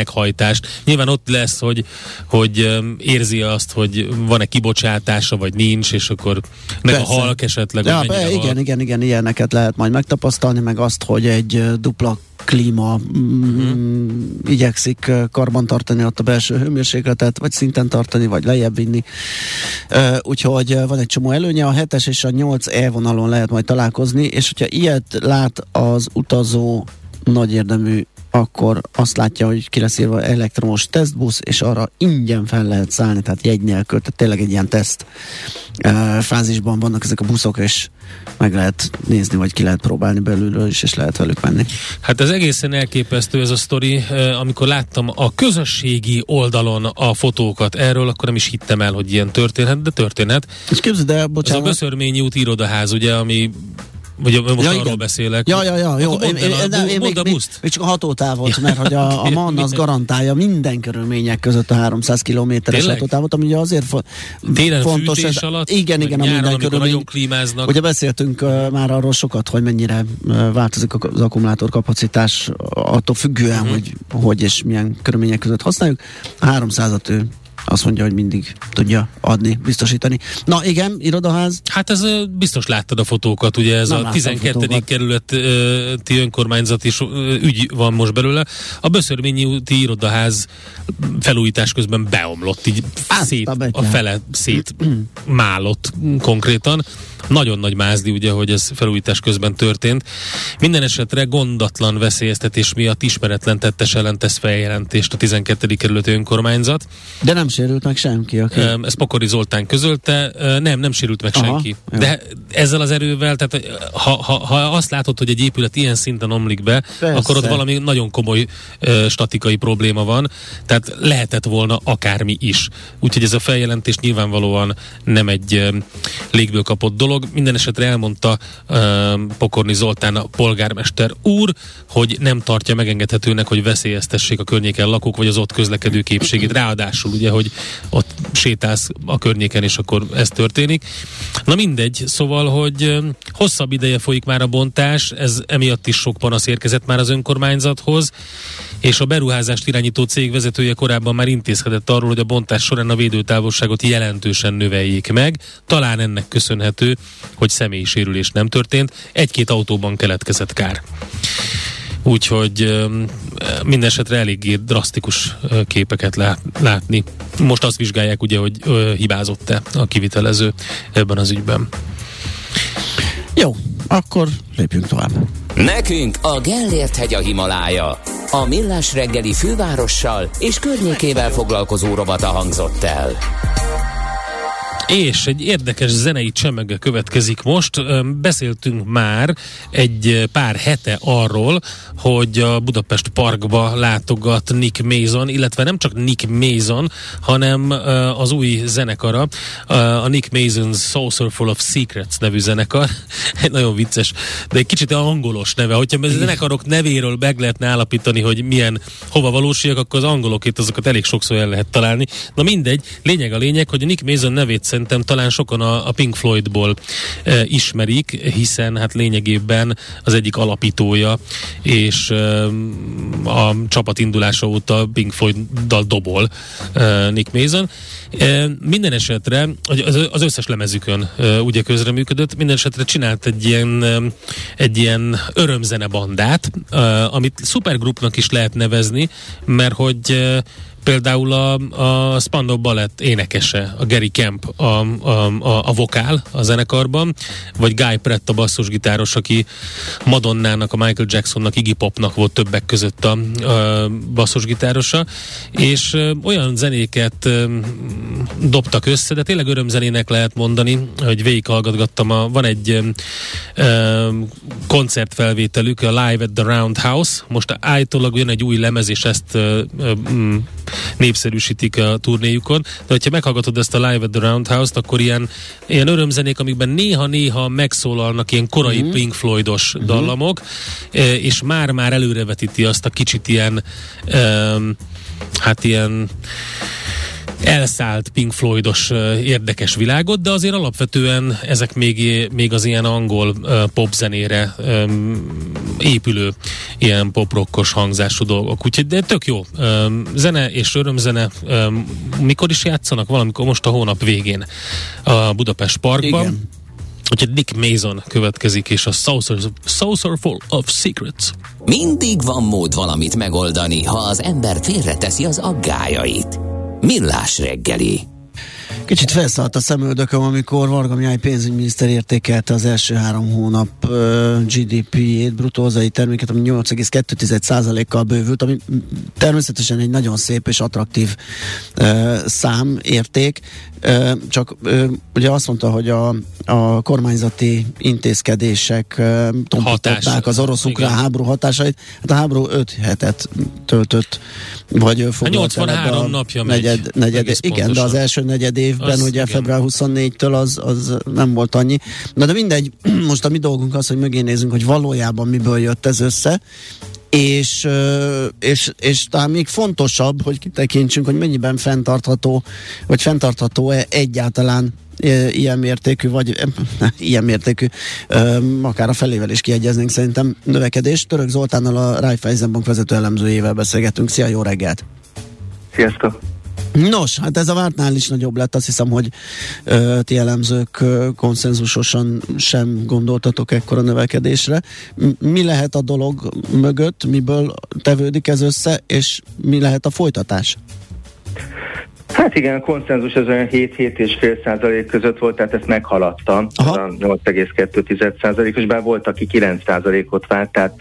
meghajtást. Nyilván ott lesz, hogy, hogy érzi azt, hogy van-e kibocsátása, vagy nincs, és akkor meg Persze. a halk esetleg, Ja, be, igen, halk. igen, igen, ilyeneket lehet majd megtapasztalni, meg azt, hogy egy dupla klíma mm, Mhm. igyekszik ö, karbantartani ott a belső hőmérsékletet, vagy szinten tartani, vagy lejjebb vinni. Úgyhogy van egy csomó előnye, a 7-es és a 8 E vonalon lehet majd találkozni, és hogyha ilyet lát az utazó nagy érdemű akkor azt látja, hogy ki lesz írva elektromos tesztbusz, és arra ingyen fel lehet szállni, tehát jegy nélkül, tehát tényleg egy ilyen teszt uh, fázisban vannak ezek a buszok, és meg lehet nézni, vagy ki lehet próbálni belülről is, és lehet velük menni. Hát ez egészen elképesztő ez a sztori. Amikor láttam a közösségi oldalon a fotókat erről, akkor nem is hittem el, hogy ilyen történhet, de történhet. És képzeld el, Ez a bocsánat. Böszörményi út irodaház, ugye, ami Ugye most Ja, arról igen. beszélek. Ja, ja, ja, jó. Akkor mondd el a, mondd a még, buszt. még csak a hatótávot, mert hogy a, a MAN az minden. garantálja minden körülmények között a 300 kilométeres hatótávot, ami ugye azért fo- Télen fontos. fűtés ez, alatt? igen, igen, a nyáron, minden amikor körülmény. nagyon klímáznak? Ugye beszéltünk uh, már arról sokat, hogy mennyire uh, változik a- az akkumulátor kapacitás attól függően, uh-huh. hogy hogy és milyen körülmények között használjuk. A 300-at ő azt mondja, hogy mindig tudja adni, biztosítani. Na igen, irodaház. Hát ez biztos láttad a fotókat, ugye ez Nem a láttam 12. fotókat. kerületi önkormányzati so- ö, ügy van most belőle. A Böszörményi úti irodaház felújítás közben beomlott, így Azt szét, a a fele szét málott konkrétan. Nagyon nagy mázdi, ugye, hogy ez felújítás közben történt. Minden esetre gondatlan veszélyeztetés miatt ismeretlen tettes ellen tesz feljelentést a 12. kerületi önkormányzat. De nem sérült meg senki, aki... Ezt Pokori Zoltán közölte, nem, nem sérült meg Aha, senki. jó. De ezzel az erővel, tehát ha, ha, ha azt látod, hogy egy épület ilyen szinten omlik be, Persze. akkor ott valami nagyon komoly ö, statikai probléma van, tehát lehetett volna akármi is. Úgyhogy ez a feljelentés nyilvánvalóan nem egy ö, légből kapott dolog. Minden esetre elmondta ö, Pokorni Zoltán a polgármester úr, hogy nem tartja megengedhetőnek, hogy veszélyeztessék a környéken lakók, vagy az ott közlekedő képségét. Ráadásul ugye, hogy ott sétálsz a környéken, és akkor ez történik. Na mindegy, szóval, hogy hosszabb ideje folyik már a bontás, ez emiatt is sok panasz érkezett már az önkormányzathoz, és a beruházást irányító cég vezetője korábban már intézkedett arról, hogy a bontás során a védőtávolságot jelentősen növeljék meg. Talán ennek köszönhető, hogy személyi sérülés nem történt, egy-két autóban keletkezett kár. Úgyhogy minden esetre eléggé drasztikus képeket lát, látni. Most azt vizsgálják ugye, hogy hibázott-e a kivitelező ebben az ügyben. Jó, akkor lépjünk tovább. Nekünk a Gellért hegy a Himalája. A Millás reggeli fővárossal és környékével foglalkozó rovata hangzott el. És egy érdekes zenei csemege következik most. Beszéltünk már egy pár hete arról, hogy a Budapest Parkba látogat Nick Mason, illetve nem csak Nick Mason, hanem az új zenekara, a Nick Mason's Saucerful of Secrets nevű zenekar. Egy nagyon vicces, de egy kicsit angolos neve. Hogyha a zenekarok nevéről meg lehetne állapítani, hogy milyen hova valósiak, akkor az angolokét azokat elég sokszor el lehet találni. Na mindegy, lényeg a lényeg, hogy a Nick Mason nevét szerintem talán sokan a, a Pink Floydból e, ismerik, hiszen hát lényegében az egyik alapítója, és e, a csapat indulása óta Pink Floyd-dal dobol e, Nick Mason. E, minden esetre az, az összes lemezükön e, ugye közreműködött, minden esetre csinált egy ilyen, e, egy ilyen örömzene bandát, e, amit szupergrupnak is lehet nevezni, mert hogy e, Például a, a Spandau Ballet énekese, a Gary Kemp a, a, a, a vokál a zenekarban, vagy Guy Pratt a basszusgitáros, aki Madonnának, a Michael Jacksonnak, Iggy Popnak volt többek között a, a basszusgitárosa, és olyan zenéket dobtak össze, de tényleg örömzenének lehet mondani, hogy végighallgatgattam, a, van egy ö, koncertfelvételük, a Live at the Roundhouse, most állítólag jön egy új lemez, és ezt ö, ö, népszerűsítik a turnéjukon, de hogyha meghallgatod ezt a Live at the Roundhouse-t, akkor ilyen, ilyen örömzenék, amikben néha-néha megszólalnak ilyen korai mm-hmm. Pink Floydos mm-hmm. dallamok, e, és már-már előrevetíti azt a kicsit ilyen um, hát ilyen elszállt Pink Floydos érdekes világot, de azért alapvetően ezek még, még az ilyen angol popzenére épülő ilyen poprokkos hangzású dolgok. Úgyhogy de tök jó. Zene és örömzene mikor is játszanak? Valamikor most a hónap végén a Budapest Parkban. Igen. Úgyhogy Nick Mason következik, és a Saucer, Saucerful of Secrets. Mindig van mód valamit megoldani, ha az ember félreteszi az aggájait. Millás reggeli. Kicsit felszállt a szemöldököm, amikor Varga Mihály pénzügyminiszter értékelte az első három hónap GDP-ét, bruttó hazai terméket, ami 8,2%-kal bővült, ami természetesen egy nagyon szép és attraktív uh, szám, érték, uh, csak uh, ugye azt mondta, hogy a, a kormányzati intézkedések uh, tompították az orosz-ukrán háború hatásait. Hát a háború 5 hetet töltött, vagy ö, foglalt el 83 ebbe a napja megy, negyed, negyed, igen, de az pontosan. első negyed évben, Az ugye igen. február 24-től az, az nem volt annyi. Na de mindegy, most a mi dolgunk az, hogy mögé nézzünk, hogy valójában miből jött ez össze, és, és, és talán még fontosabb, hogy kitekintsünk, hogy mennyiben fenntartható, vagy fenntartható-e egyáltalán ilyen mértékű, vagy ilyen mértékű, akár a felével is kiegyeznénk szerintem növekedés. Török Zoltánnal a Raiffeisen Bank vezető elemzőjével beszélgetünk. Szia, jó reggelt! Sziasztok! Nos, hát ez a vártnál is nagyobb lett, azt hiszem, hogy ö, ti elemzők ö, konszenzusosan sem gondoltatok ekkora növekedésre. Mi lehet a dolog mögött, miből tevődik ez össze, és mi lehet a folytatás? Hát igen, a konszenzus az olyan 7-7,5 százalék között volt, tehát ezt meghaladta, Aha. a 8,2 százalékos, bár volt, aki 9 százalékot várt, tehát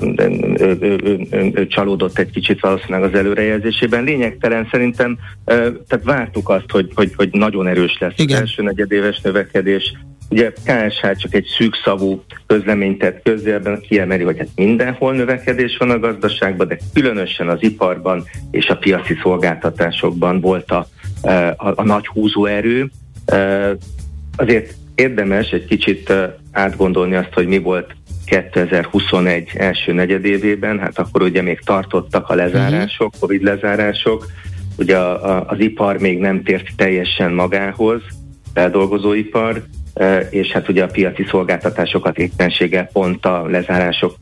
ő, ő, ő, ő csalódott egy kicsit valószínűleg az előrejelzésében. Lényegtelen szerintem, tehát vártuk azt, hogy, hogy, hogy nagyon erős lesz Igen. az első negyedéves növekedés, Ugye KSH csak egy szűkszavú közleményt tett közé, ebben kiemeli, hogy hát mindenhol növekedés van a gazdaságban, de különösen az iparban és a piaci szolgáltatásokban volt a, a, a nagy húzóerő. Azért érdemes egy kicsit átgondolni azt, hogy mi volt 2021 első negyedévében, hát akkor ugye még tartottak a lezárások, mhm. Covid lezárások, ugye a, a, az ipar még nem tért teljesen magához, feldolgozóipar, és hát ugye a piaci szolgáltatásokat éppenséggel pont a lezárások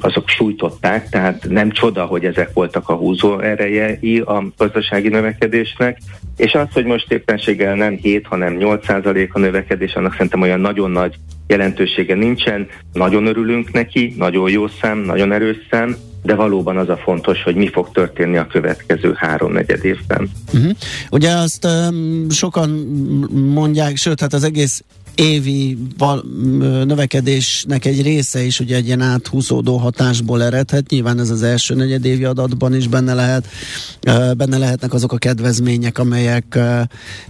azok sújtották, tehát nem csoda, hogy ezek voltak a húzó erejei a gazdasági növekedésnek, és az, hogy most éppenséggel nem 7, hanem 8 százalék a növekedés, annak szerintem olyan nagyon nagy jelentősége nincsen, nagyon örülünk neki, nagyon jó szám, nagyon erős szám, de valóban az a fontos, hogy mi fog történni a következő három-negyed évben. Uh-huh. Ugye azt um, sokan mondják, sőt, hát az egész évi val- növekedésnek egy része is ugye egy ilyen áthúzódó hatásból eredhet. Nyilván ez az első negyedévi adatban is benne lehet. Benne lehetnek azok a kedvezmények, amelyek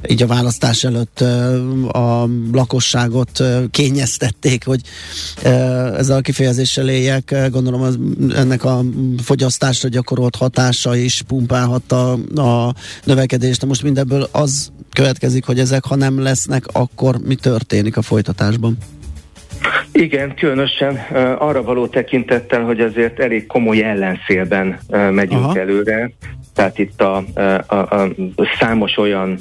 így a választás előtt a lakosságot kényeztették, hogy ezzel a kifejezéssel éljek. Gondolom az, ennek a fogyasztásra gyakorolt hatása is pumpálhatta a növekedést. De most mindebből az következik, hogy ezek ha nem lesznek, akkor mi történik? a folytatásban? Igen, különösen arra való tekintettel, hogy azért elég komoly ellenszélben megyünk Aha. előre. Tehát itt a, a, a, számos olyan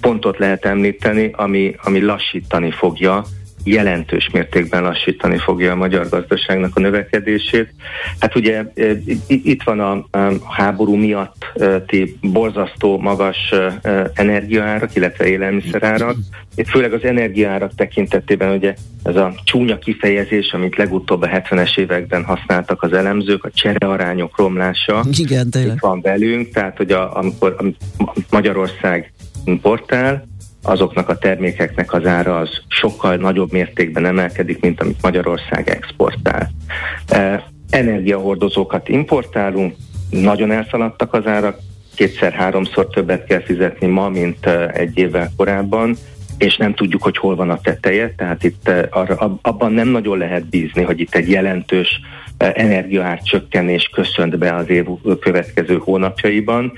pontot lehet említeni, ami, ami lassítani fogja jelentős mértékben lassítani fogja a magyar gazdaságnak a növekedését. Hát ugye e, itt van a háború miatti borzasztó magas e, energiaárak, illetve élelmiszerárak. Itt főleg az energiaárak tekintetében ugye ez a csúnya kifejezés, amit legutóbb a 70-es években használtak az elemzők, a cserearányok romlása. Igen, tényleg. Itt van velünk, tehát hogy a, amikor Magyarország importál, azoknak a termékeknek az ára az sokkal nagyobb mértékben emelkedik, mint amit Magyarország exportál. E, energiahordozókat importálunk, nagyon elszaladtak az árak, kétszer-háromszor többet kell fizetni ma, mint e, egy évvel korábban, és nem tudjuk, hogy hol van a teteje, tehát itt e, arra, abban nem nagyon lehet bízni, hogy itt egy jelentős energiaárcsökkenés köszönt be az év következő hónapjaiban.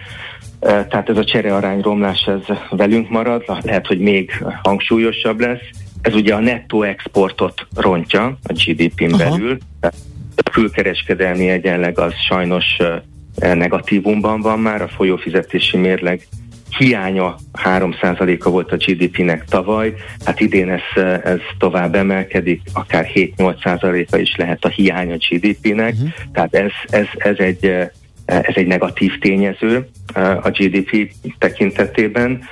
Tehát ez a cserearány romlás ez velünk marad, lehet, hogy még hangsúlyosabb lesz. Ez ugye a nettó exportot rontja a GDP-n belül. A külkereskedelmi egyenleg az sajnos negatívumban van már, a folyófizetési mérleg hiánya 3%-a volt a GDP-nek tavaly, hát idén ez, ez tovább emelkedik, akár 7-8%-a is lehet a hiánya GDP-nek, uh-huh. tehát ez, ez, ez egy ez egy negatív tényező a GDP tekintetében.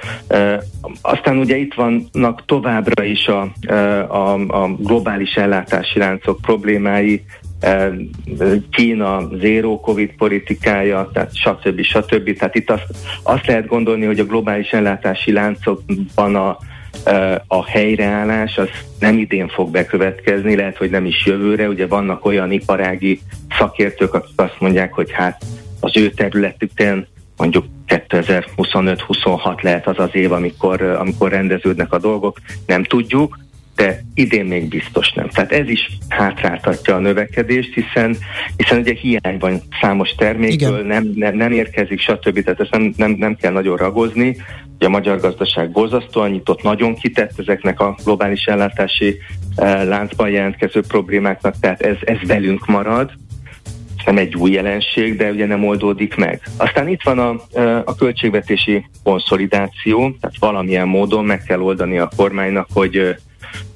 Aztán ugye itt vannak továbbra is a, a, a globális ellátási láncok problémái, Kína zéró covid politikája, tehát stb. stb. Tehát itt azt, azt lehet gondolni, hogy a globális ellátási láncokban a, a helyreállás az nem idén fog bekövetkezni, lehet, hogy nem is jövőre. Ugye vannak olyan iparági szakértők, akik azt mondják, hogy hát az ő területükön mondjuk 2025-26 lehet az az év, amikor, amikor rendeződnek a dolgok, nem tudjuk, de idén még biztos nem. Tehát ez is hátráltatja a növekedést, hiszen, hiszen ugye hiány van számos termékből, nem, nem, nem érkezik, stb. Tehát ezt nem, nem, nem kell nagyon ragozni. Ugye a magyar gazdaság borzasztóan nyitott, nagyon kitett ezeknek a globális ellátási eh, láncban jelentkező problémáknak, tehát ez, ez velünk marad, nem egy új jelenség, de ugye nem oldódik meg. Aztán itt van a, a költségvetési konszolidáció, tehát valamilyen módon meg kell oldani a kormánynak, hogy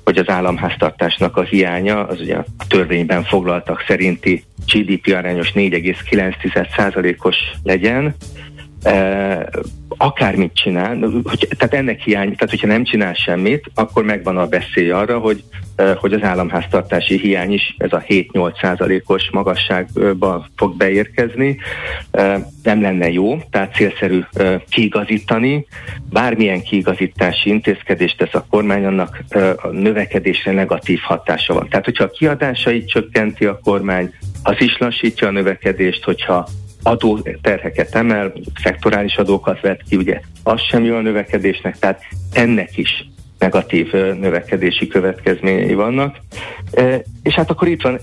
hogy az államháztartásnak a hiánya, az ugye a törvényben foglaltak szerinti GDP arányos 4,9%-os legyen, akármit csinál, hogy, tehát ennek hiány, tehát hogyha nem csinál semmit, akkor megvan a veszély arra, hogy, hogy az államháztartási hiány is ez a 7-8 százalékos magasságba fog beérkezni. Nem lenne jó, tehát célszerű kiigazítani. Bármilyen kiigazítási intézkedést tesz a kormány, annak a növekedésre negatív hatása van. Tehát, hogyha a kiadásait csökkenti a kormány, az is lassítja a növekedést, hogyha adó terheket emel, szektorális adókat vet ki, ugye az sem jó a növekedésnek, tehát ennek is negatív növekedési következményei vannak. És hát akkor itt van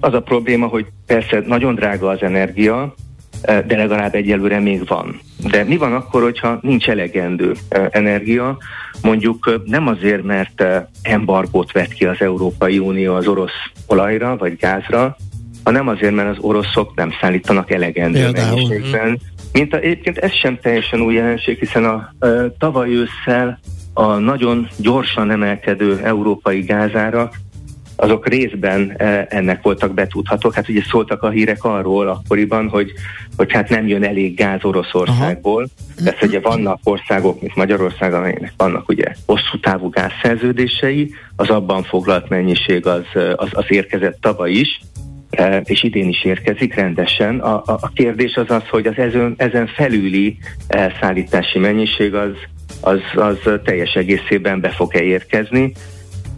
az a probléma, hogy persze nagyon drága az energia, de legalább egyelőre még van. De mi van akkor, hogyha nincs elegendő energia? Mondjuk nem azért, mert embargót vet ki az Európai Unió az orosz olajra vagy gázra, hanem azért, mert az oroszok nem szállítanak elegendő Például. mennyiségben. Mint a, egyébként ez sem teljesen új jelenség, hiszen a, a tavaly ősszel a nagyon gyorsan emelkedő európai gázárak azok részben ennek voltak betudhatók. Hát ugye szóltak a hírek arról akkoriban, hogy, hogy hát nem jön elég gáz Oroszországból. Persze ugye vannak országok, mint Magyarország, amelynek vannak ugye hosszú távú gázszerződései, az abban foglalt mennyiség az, az, az érkezett tavaly is, E, és idén is érkezik rendesen. A, a, a kérdés az az, hogy az ezen, ezen felüli e, szállítási mennyiség az, az, az teljes egészében be fog-e érkezni,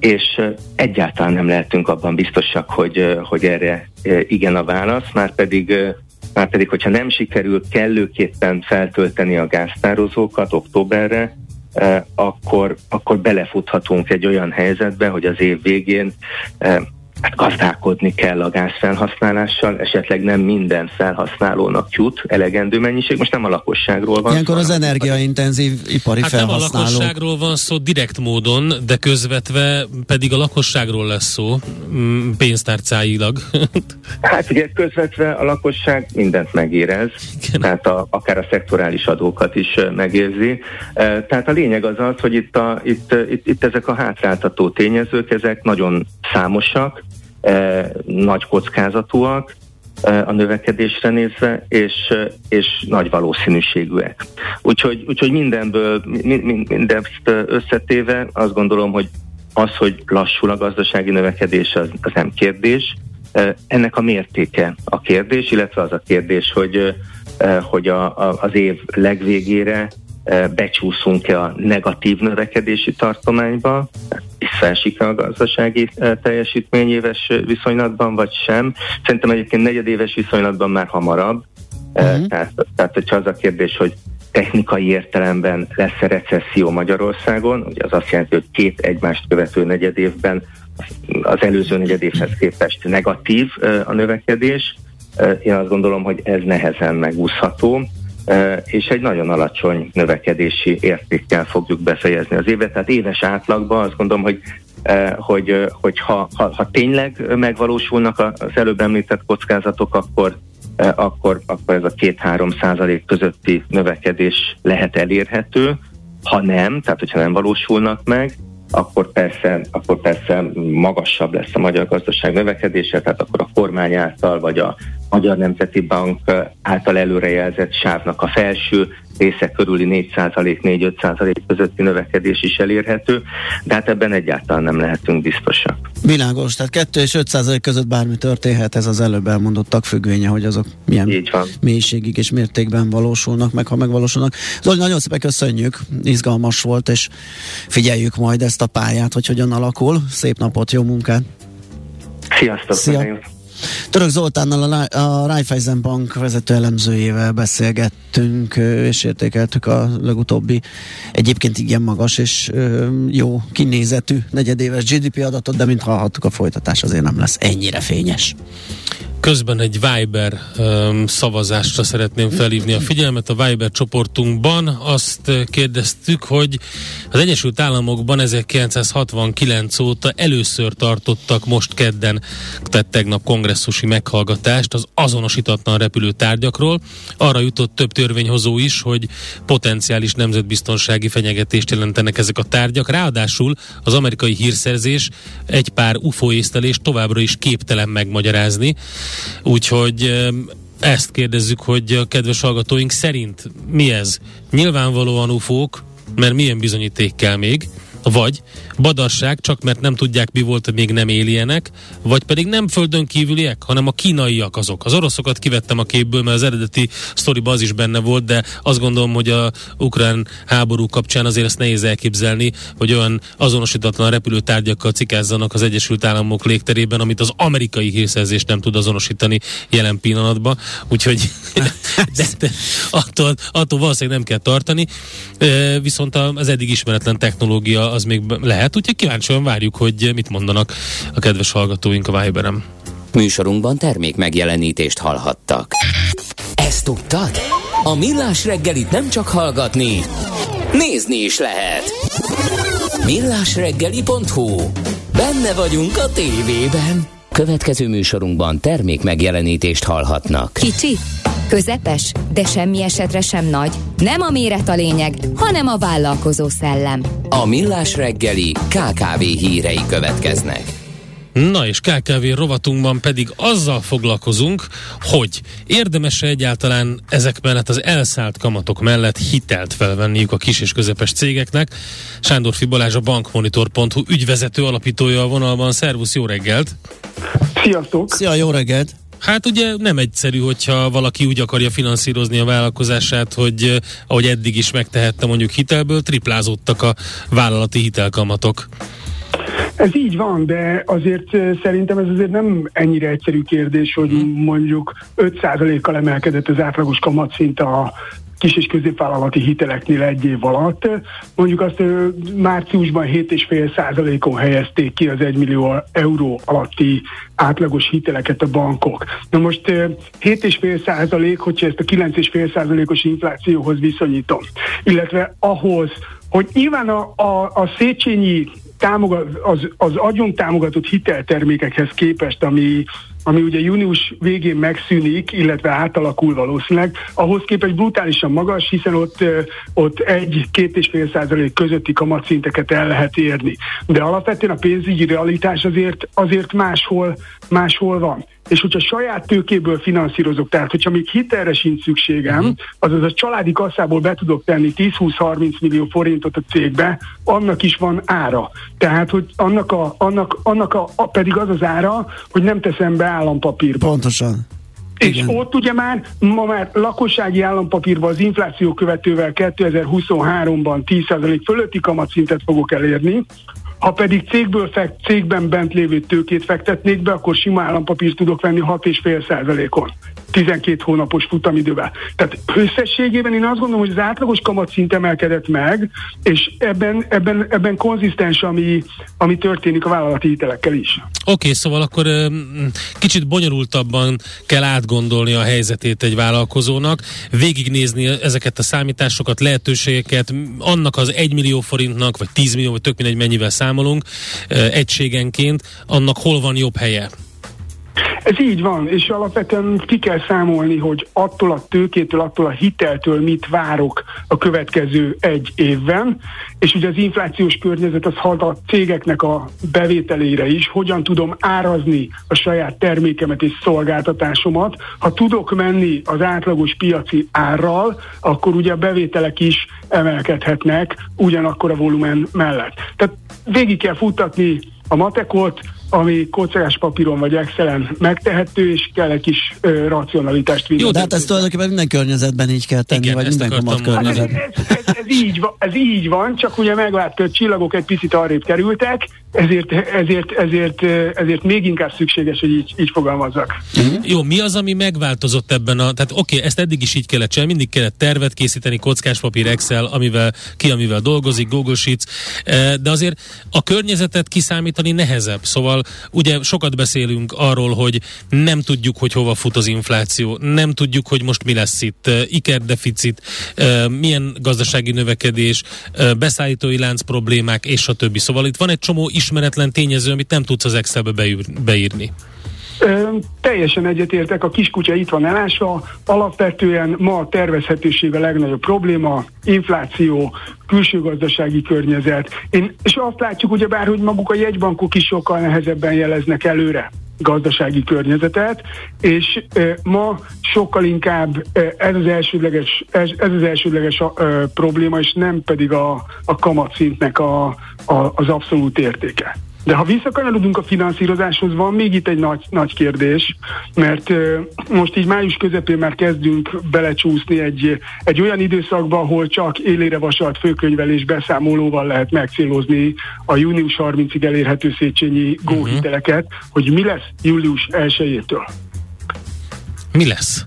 és e, egyáltalán nem lehetünk abban biztosak, hogy, hogy erre igen a válasz, már pedig, már pedig, hogyha nem sikerül kellőképpen feltölteni a gáztározókat októberre, akkor, akkor belefuthatunk egy olyan helyzetbe, hogy az év végén hát gazdálkodni kell a gázfelhasználással, esetleg nem minden felhasználónak jut elegendő mennyiség, most nem a lakosságról van Ilyenkor az energiaintenzív ipari hát felhasználók. nem a lakosságról van szó direkt módon, de közvetve pedig a lakosságról lesz szó, mm, pénztárcáilag. hát ugye közvetve a lakosság mindent megérez, Igen. tehát a, akár a szektorális adókat is megérzi. Tehát a lényeg az az, hogy itt, a, itt, itt, itt ezek a hátráltató tényezők, ezek nagyon számosak, nagy kockázatúak e, a növekedésre nézve, és, és nagy valószínűségűek. Úgyhogy, úgyhogy mindenből, mindezt összetéve azt gondolom, hogy az, hogy lassul a gazdasági növekedés, az, az nem kérdés. E, ennek a mértéke a kérdés, illetve az a kérdés, hogy, hogy a, a, az év legvégére becsúszunk-e a negatív növekedési tartományba, visszaesik a gazdasági teljesítmény éves viszonylatban, vagy sem. Szerintem egyébként negyedéves viszonylatban már hamarabb. Uh-huh. Tehát, tehát, hogyha az a kérdés, hogy technikai értelemben lesz-e recesszió Magyarországon, ugye az azt jelenti, hogy két egymást követő negyedévben az előző negyedévhez képest negatív a növekedés. Én azt gondolom, hogy ez nehezen megúszható és egy nagyon alacsony növekedési értékkel fogjuk befejezni az évet. Tehát éves átlagban azt gondolom, hogy hogy, hogy ha, ha, ha tényleg megvalósulnak az előbb említett kockázatok, akkor, akkor, akkor ez a 2-3 százalék közötti növekedés lehet elérhető. Ha nem, tehát hogyha nem valósulnak meg, akkor persze, akkor persze magasabb lesz a magyar gazdaság növekedése, tehát akkor a kormány által, vagy a Magyar Nemzeti Bank által előrejelzett sávnak a felső része körüli 4%-4-5% közötti növekedés is elérhető, de hát ebben egyáltalán nem lehetünk biztosak. Világos, tehát 2 és 5 között bármi történhet, ez az előbb elmondottak függvénye, hogy azok milyen Így van. mélységig és mértékben valósulnak meg, ha megvalósulnak. Zoli, nagyon szépen köszönjük, izgalmas volt, és figyeljük majd ezt a pályát, hogy hogyan alakul. Szép napot, jó munkát! Sziasztok! Szia. Török Zoltánnal a, Raiffeisen Bank vezető elemzőjével beszélgettünk, és értékeltük a legutóbbi egyébként igen magas és jó kinézetű negyedéves GDP adatot, de mint hallhattuk, a folytatás azért nem lesz ennyire fényes. Közben egy Viber um, szavazásra szeretném felhívni a figyelmet. A Viber csoportunkban azt kérdeztük, hogy az Egyesült Államokban 1969 óta először tartottak most kedden, tehát tegnap kongresszusi meghallgatást az azonosítatlan repülő tárgyakról. Arra jutott több törvényhozó is, hogy potenciális nemzetbiztonsági fenyegetést jelentenek ezek a tárgyak. Ráadásul az amerikai hírszerzés egy pár UFO észlelést továbbra is képtelen megmagyarázni. Úgyhogy ezt kérdezzük, hogy a kedves hallgatóink szerint mi ez? Nyilvánvalóan ufók, mert milyen bizonyíték kell még, vagy badarság, csak mert nem tudják mi volt, még nem éljenek, vagy pedig nem földön kívüliek, hanem a kínaiak azok. Az oroszokat kivettem a képből, mert az eredeti sztoriban az is benne volt, de azt gondolom, hogy a ukrán háború kapcsán azért ezt nehéz elképzelni, hogy olyan azonosítatlan repülőtárgyakkal cikázzanak az Egyesült Államok légterében, amit az amerikai hírszerzés nem tud azonosítani jelen pillanatban. Úgyhogy de, de, attól, attól valószínűleg nem kell tartani. Viszont az eddig ismeretlen technológia az még lehet, lehet, úgyhogy kíváncsian várjuk, hogy mit mondanak a kedves hallgatóink a Viberem. Műsorunkban termék megjelenítést hallhattak. Ezt tudtad? A Millás reggelit nem csak hallgatni, nézni is lehet. Millásreggeli.hu Benne vagyunk a tévében. Következő műsorunkban termék megjelenítést hallhatnak. Kicsi, közepes, de semmi esetre sem nagy. Nem a méret a lényeg, hanem a vállalkozó szellem. A Millás reggeli KKV hírei következnek. Na és KKV rovatunkban pedig azzal foglalkozunk, hogy érdemes-e egyáltalán ezek mellett az elszállt kamatok mellett hitelt felvenniük a kis és közepes cégeknek. Sándor Fibalázs a bankmonitor.hu ügyvezető alapítója a vonalban. Szervusz, jó reggelt! Sziasztok! Szia, jó reggelt! Hát ugye nem egyszerű, hogyha valaki úgy akarja finanszírozni a vállalkozását, hogy ahogy eddig is megtehette mondjuk hitelből, triplázódtak a vállalati hitelkamatok. Ez így van, de azért szerintem ez azért nem ennyire egyszerű kérdés, hogy mhm. mondjuk 5%-kal emelkedett az átlagos kamatszint a kis és középvállalati hiteleknél egy év alatt. Mondjuk azt márciusban 7,5 százalékon helyezték ki az 1 millió euró alatti átlagos hiteleket a bankok. Na most 7,5 százalék, hogyha ezt a 9,5 százalékos inflációhoz viszonyítom, illetve ahhoz, hogy nyilván a, a, a Széchenyi támogat, az, az agyon támogatott hiteltermékekhez képest, ami, ami ugye június végén megszűnik, illetve átalakul valószínűleg, ahhoz képest brutálisan magas, hiszen ott, ott egy-két és fél százalék közötti kamatszinteket el lehet érni. De alapvetően a pénzügyi realitás azért, azért máshol, máshol van és hogyha saját tőkéből finanszírozok, tehát hogyha még hitelre sincs szükségem, uh-huh. azaz a családi kasszából be tudok tenni 10-20-30 millió forintot a cégbe, annak is van ára. Tehát, hogy annak, a, annak, annak a, a pedig az az ára, hogy nem teszem be állampapírba. Pontosan. És Igen. ott ugye már, ma már lakossági állampapírban az infláció követővel 2023-ban 10% fölötti kamatszintet fogok elérni, ha pedig cégből fekt, cégben bent lévő tőkét fektetnék be, akkor sima állampapírt tudok venni 6,5 százalékon. 12 hónapos futamidővel. Tehát összességében én azt gondolom, hogy az átlagos kamatszint emelkedett meg, és ebben, ebben, ebben konzisztens, ami, ami történik a vállalati hitelekkel is. Oké, okay, szóval akkor kicsit bonyolultabban kell átgondolni a helyzetét egy vállalkozónak, végignézni ezeket a számításokat, lehetőségeket, annak az 1 millió forintnak, vagy 10 millió, vagy tök mindegy mennyivel számolunk egységenként, annak hol van jobb helye? Ez így van, és alapvetően ki kell számolni, hogy attól a tőkétől, attól a hiteltől mit várok a következő egy évben, és ugye az inflációs környezet az hat a cégeknek a bevételére is, hogyan tudom árazni a saját termékemet és szolgáltatásomat. Ha tudok menni az átlagos piaci árral, akkor ugye a bevételek is emelkedhetnek ugyanakkor a volumen mellett. Tehát végig kell futtatni a matekot, ami kockás papíron vagy Excel-en megtehető, és kell egy kis ö, racionalitást vinni. Jó, de hát ezt tulajdonképpen minden környezetben így kell tenni, Igen, vagy minden kamat környezetben. Hát ez, ez, ez, ez, így van, ez így van, csak ugye hogy csillagok egy picit arrébb kerültek, ezért, ezért, ezért, ezért még inkább szükséges, hogy így, így fogalmazzak. Uh-huh. Jó, mi az, ami megváltozott ebben a... Tehát oké, okay, ezt eddig is így kellett csinálni, mindig kellett tervet készíteni, kockáspapír, Excel, amivel ki, amivel dolgozik, Google Sheets, de azért a környezetet kiszámítani nehezebb. Szóval ugye sokat beszélünk arról, hogy nem tudjuk, hogy hova fut az infláció, nem tudjuk, hogy most mi lesz itt, ikerdeficit, milyen gazdasági növekedés, beszállítói lánc problémák, és a többi. Szóval itt van egy csomó ismeretlen tényező, amit nem tudsz az Excelbe beírni. Ö, teljesen egyetértek, a kiskutya itt van elásva, alapvetően ma a tervezhetőség a legnagyobb probléma, infláció, külső gazdasági környezet, Én, és azt látjuk ugyebár, hogy maguk a jegybankok is sokkal nehezebben jeleznek előre. gazdasági környezetet, és ma sokkal inkább ez az elsődleges, ez, ez az elsődleges a, a, probléma, és nem pedig a, a kamatszintnek a, a, az abszolút értéke. De ha visszakanyarodunk a finanszírozáshoz, van még itt egy nagy, nagy kérdés, mert most így május közepén már kezdünk belecsúszni egy, egy olyan időszakba, ahol csak élére vasalt főkönyvelés beszámolóval lehet megcélozni a június 30-ig elérhető Széchenyi góhiteleket, uh-huh. hogy mi lesz július 1-től. Mi lesz?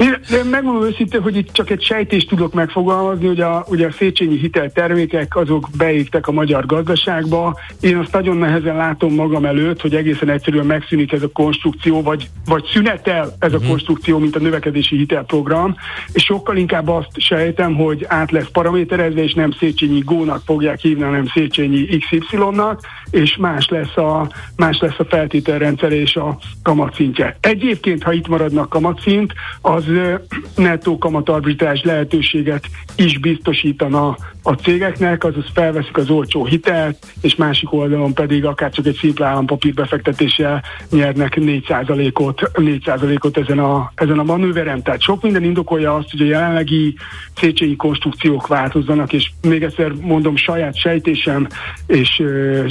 Én megmondom őszintén, hogy itt csak egy sejtést tudok megfogalmazni, hogy a, ugye a Széchenyi hiteltermékek azok beégtek a magyar gazdaságba. Én azt nagyon nehezen látom magam előtt, hogy egészen egyszerűen megszűnik ez a konstrukció, vagy, vagy szünetel ez a mhm. konstrukció, mint a növekedési hitelprogram, és sokkal inkább azt sejtem, hogy át lesz paraméterezve, és nem Széchenyi Gónak fogják hívni, hanem Széchenyi XY-nak, és más lesz a, más lesz a feltételrendszer és a kamatszintje. Egyébként, ha itt maradnak kamatszint, az nettó kamatarbitrás lehetőséget is biztosítana a cégeknek, azaz felveszik az olcsó hitelt, és másik oldalon pedig akár csak egy szimpla állampapír befektetéssel nyernek 4%-ot, 4%-ot ezen, a, ezen a manőveren. Tehát sok minden indokolja azt, hogy a jelenlegi Széchenyi konstrukciók változzanak, és még egyszer mondom, saját sejtésem, és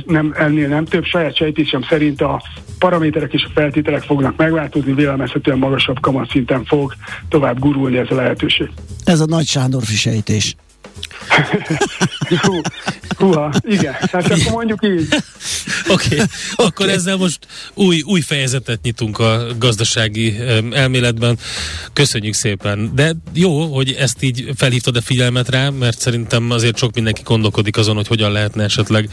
nem, ennél nem több, saját sejtésem szerint a paraméterek és a feltételek fognak megváltozni, vélelmezhetően magasabb kamatszinten fog tovább gurulni ez a lehetőség. Ez a nagy Sándorfi sejtés. Hú, húha, igen, hát akkor mondjuk így. Oké, okay. akkor okay. ezzel most új, új fejezetet nyitunk a gazdasági elméletben. Köszönjük szépen. De jó, hogy ezt így felhívtad a figyelmet rá, mert szerintem azért sok mindenki gondolkodik azon, hogy hogyan lehetne esetleg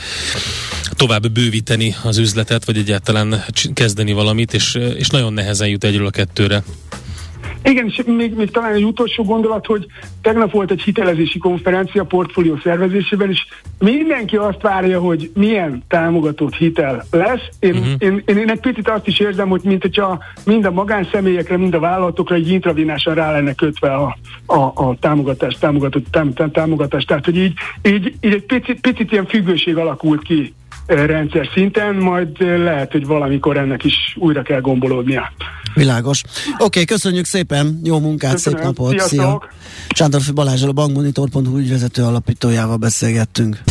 tovább bővíteni az üzletet, vagy egyáltalán kezdeni valamit, és, és nagyon nehezen jut egyről a kettőre. Igen, és még, még talán egy utolsó gondolat, hogy tegnap volt egy hitelezési konferencia portfólió szervezésében, és mindenki azt várja, hogy milyen támogatott hitel lesz. Én, uh-huh. én, én, én egy picit azt is érzem, hogy mint hogyha mind a magánszemélyekre, mind a vállalatokra egy intravénásan rá lenne kötve a, a, a támogatás, támogatott tám, tám, támogatás. Tehát, hogy így, így, így egy picit, picit ilyen függőség alakult ki rendszer szinten, majd lehet, hogy valamikor ennek is újra kell gombolódnia. Világos. Oké, okay, köszönjük szépen, jó munkát, Köszönöm. szép napot, Sziasztok. szia! Sándorfi Balázsral a bankmonitor.hu ügyvezető alapítójával beszélgettünk.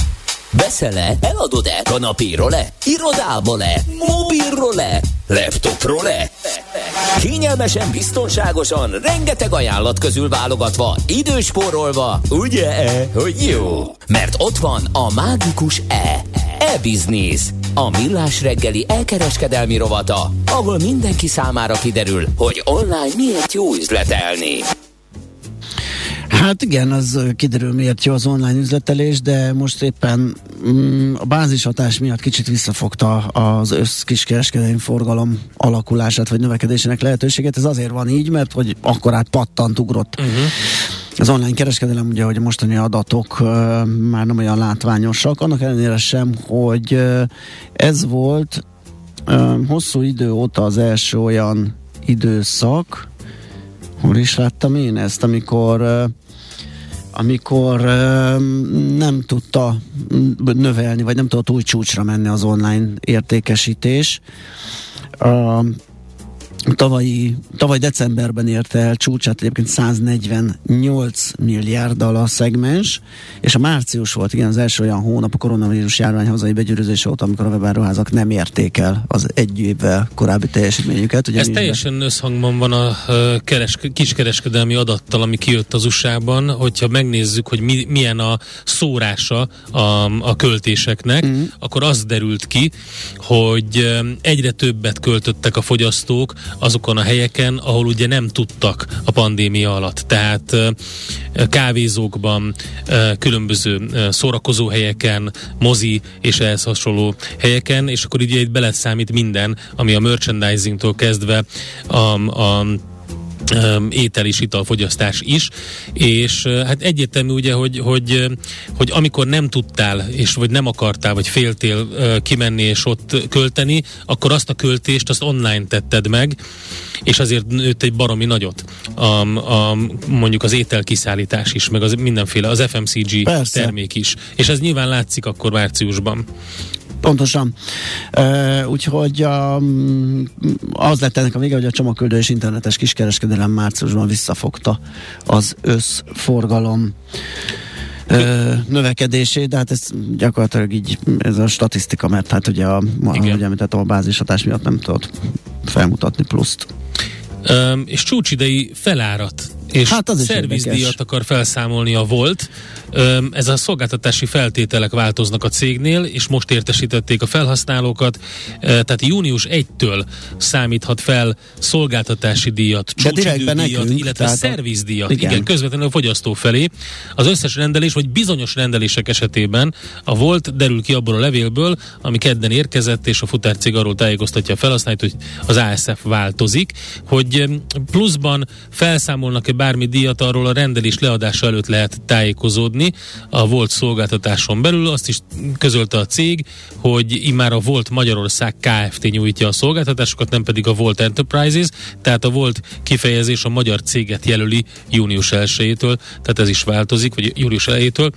Veszel-e? Eladod-e? Kanapéról-e? Irodából-e? Mobilról-e? Laptopról-e? Kényelmesen, biztonságosan, rengeteg ajánlat közül válogatva, időspórolva, ugye-e, hogy jó? Mert ott van a mágikus E. E-Business. A millás reggeli elkereskedelmi rovata, ahol mindenki számára kiderül, hogy online miért jó üzletelni. Hát igen, az kiderül miért jó az online üzletelés, de most éppen mm, a bázishatás miatt kicsit visszafogta az össz kiskereskedelmi forgalom alakulását vagy növekedésének lehetőséget. Ez azért van így, mert hogy akkor át pattant, ugrott. Uh-huh. Az online kereskedelem ugye, hogy a mostani adatok már nem olyan látványosak, annak ellenére sem, hogy ez volt hosszú idő óta az első olyan időszak, hol is láttam én ezt, amikor amikor nem tudta növelni, vagy nem tudott új csúcsra menni az online értékesítés. Tavalyi, tavaly decemberben érte el csúcsát egyébként 148 milliárddal a szegmens, és a március volt igen az első olyan hónap a koronavírus járvány hazai begyűrűzése óta, amikor a webáruházak nem érték el az egy évvel korábbi teljesítményüket. Ugye Ez teljesen be... összhangban van a keres, kiskereskedelmi adattal, ami kijött az USA-ban, hogyha megnézzük, hogy mi, milyen a szórása a, a költéseknek, mm. akkor az derült ki, hogy egyre többet költöttek a fogyasztók azokon a helyeken, ahol ugye nem tudtak a pandémia alatt. Tehát kávézókban, különböző szórakozó helyeken, mozi és ehhez hasonló helyeken, és akkor ugye itt beleszámít minden, ami a merchandisingtól kezdve a, a étel és italfogyasztás is, és hát egyértelmű ugye, hogy, hogy, hogy amikor nem tudtál, és vagy nem akartál, vagy féltél kimenni és ott költeni, akkor azt a költést azt online tetted meg, és azért nőtt egy baromi nagyot. A, a, mondjuk az ételkiszállítás is, meg az mindenféle, az FMCG Persze. termék is. És ez nyilván látszik akkor márciusban. Pontosan. Uh, úgyhogy um, az lett ennek a vége, hogy a csomagküldő és internetes kiskereskedelem márciusban visszafogta az összforgalom ö, növekedését, de hát ez gyakorlatilag így ez a statisztika, mert hát ugye a, ahogy említettem, a bázishatás miatt nem tudott felmutatni pluszt. Um, és csúcsidei felárat és hát az szervizdíjat akar felszámolni a Volt. Ez a szolgáltatási feltételek változnak a cégnél, és most értesítették a felhasználókat, tehát június 1-től számíthat fel szolgáltatási díjat, csúcsidődíjat, illetve szervizdíjat, igen. igen, közvetlenül a fogyasztó felé. Az összes rendelés, vagy bizonyos rendelések esetében a Volt derül ki abból a levélből, ami kedden érkezett, és a futárcég arról tájékoztatja a felhasználót, hogy az ASF változik, hogy pluszban felszámolnak-e bármi díjat, arról a rendelés leadása előtt lehet tájékozódni a volt szolgáltatáson belül. Azt is közölte a cég, hogy immár a volt Magyarország Kft. nyújtja a szolgáltatásokat, nem pedig a Volt Enterprises, tehát a volt kifejezés a magyar céget jelöli június 1-től, tehát ez is változik, vagy július elejétől.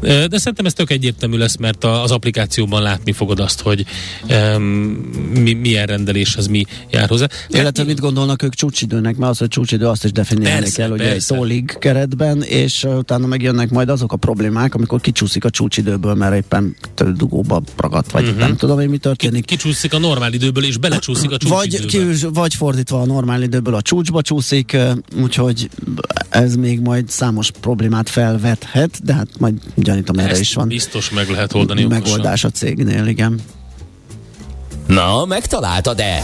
De szerintem ez tök egyértelmű lesz, mert az applikációban látni fogod azt, hogy um, mi, milyen rendeléshez mi jár hozzá. Illetve mit gondolnak ők csúcsidőnek, mert az, hogy csúcsidő azt is definiálni kell, ugye persze. egy tólig keretben, és utána megjönnek majd azok a problémák, amikor kicsúszik a csúcsidőből, mert éppen dugóba ragadt, vagy uh-huh. nem tudom, hogy mi történik. Kicsúszik a normál időből, és belecsúszik a csúcsidőbe. Vagy, ki, vagy fordítva a normál időből a csúcsba csúszik, úgyhogy ez még majd számos problémát felvethet, de hát majd gyanítom erre is van. biztos meg lehet oldani Megoldás okosan. a cégnél, igen. Na, megtaláltad-e?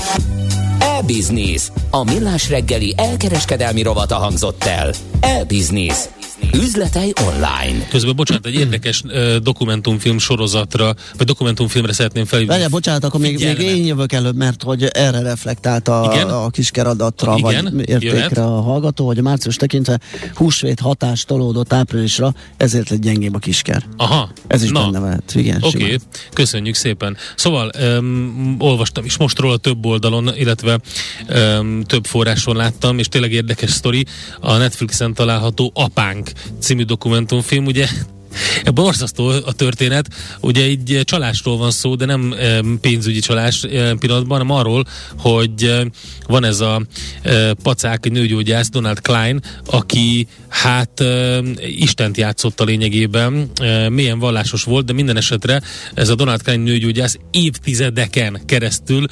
E-Business. A millás reggeli elkereskedelmi rovata hangzott el. E-Business. Üzletei online. Közben, bocsánat, egy érdekes uh, dokumentumfilm sorozatra, vagy dokumentumfilmre szeretném felhívni. Várjál, bocsánat, akkor még, még én jövök előbb, mert hogy erre reflektált a, Igen? a kiskeradatra, Igen? vagy értékre Jöhet? a hallgató, hogy a március tekintve húsvét hatás tolódott áprilisra, ezért lett gyengébb a kisker. Aha. Ez is Na. benne lehet, igen. Oké, okay. köszönjük szépen. Szóval um, olvastam is most róla több oldalon, illetve um, több forráson láttam, és tényleg érdekes sztori. A Netflixen található Apánk című dokumentumfilm, ugye Borzasztó a történet. Ugye egy csalásról van szó, de nem pénzügyi csalás pillanatban, hanem arról, hogy van ez a pacák, nőgyógyász, Donald Klein, aki hát Istent játszott a lényegében, milyen vallásos volt, de minden esetre ez a Donald Klein nőgyógyász évtizedeken keresztül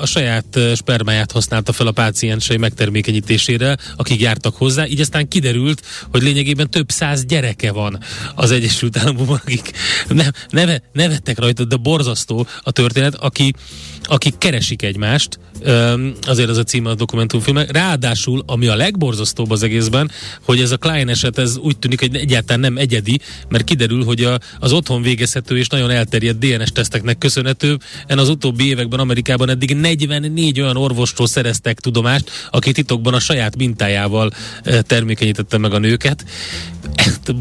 a saját spermáját használta fel a páciensei megtermékenyítésére, akik jártak hozzá, így aztán kiderült, hogy lényegében több száz gyereke van az Egyesült Államokban, akik ne, neve, nevettek rajta, de borzasztó a történet, aki, akik keresik egymást, azért az a címe a dokumentumfilmnek. Ráadásul, ami a legborzasztóbb az egészben, hogy ez a Klein eset, ez úgy tűnik, hogy egyáltalán nem egyedi, mert kiderül, hogy a, az otthon végezhető és nagyon elterjedt DNS teszteknek köszönhető. En az utóbbi években Amerikában eddig 44 olyan orvostól szereztek tudomást, aki titokban a saját mintájával termékenyítette meg a nőket.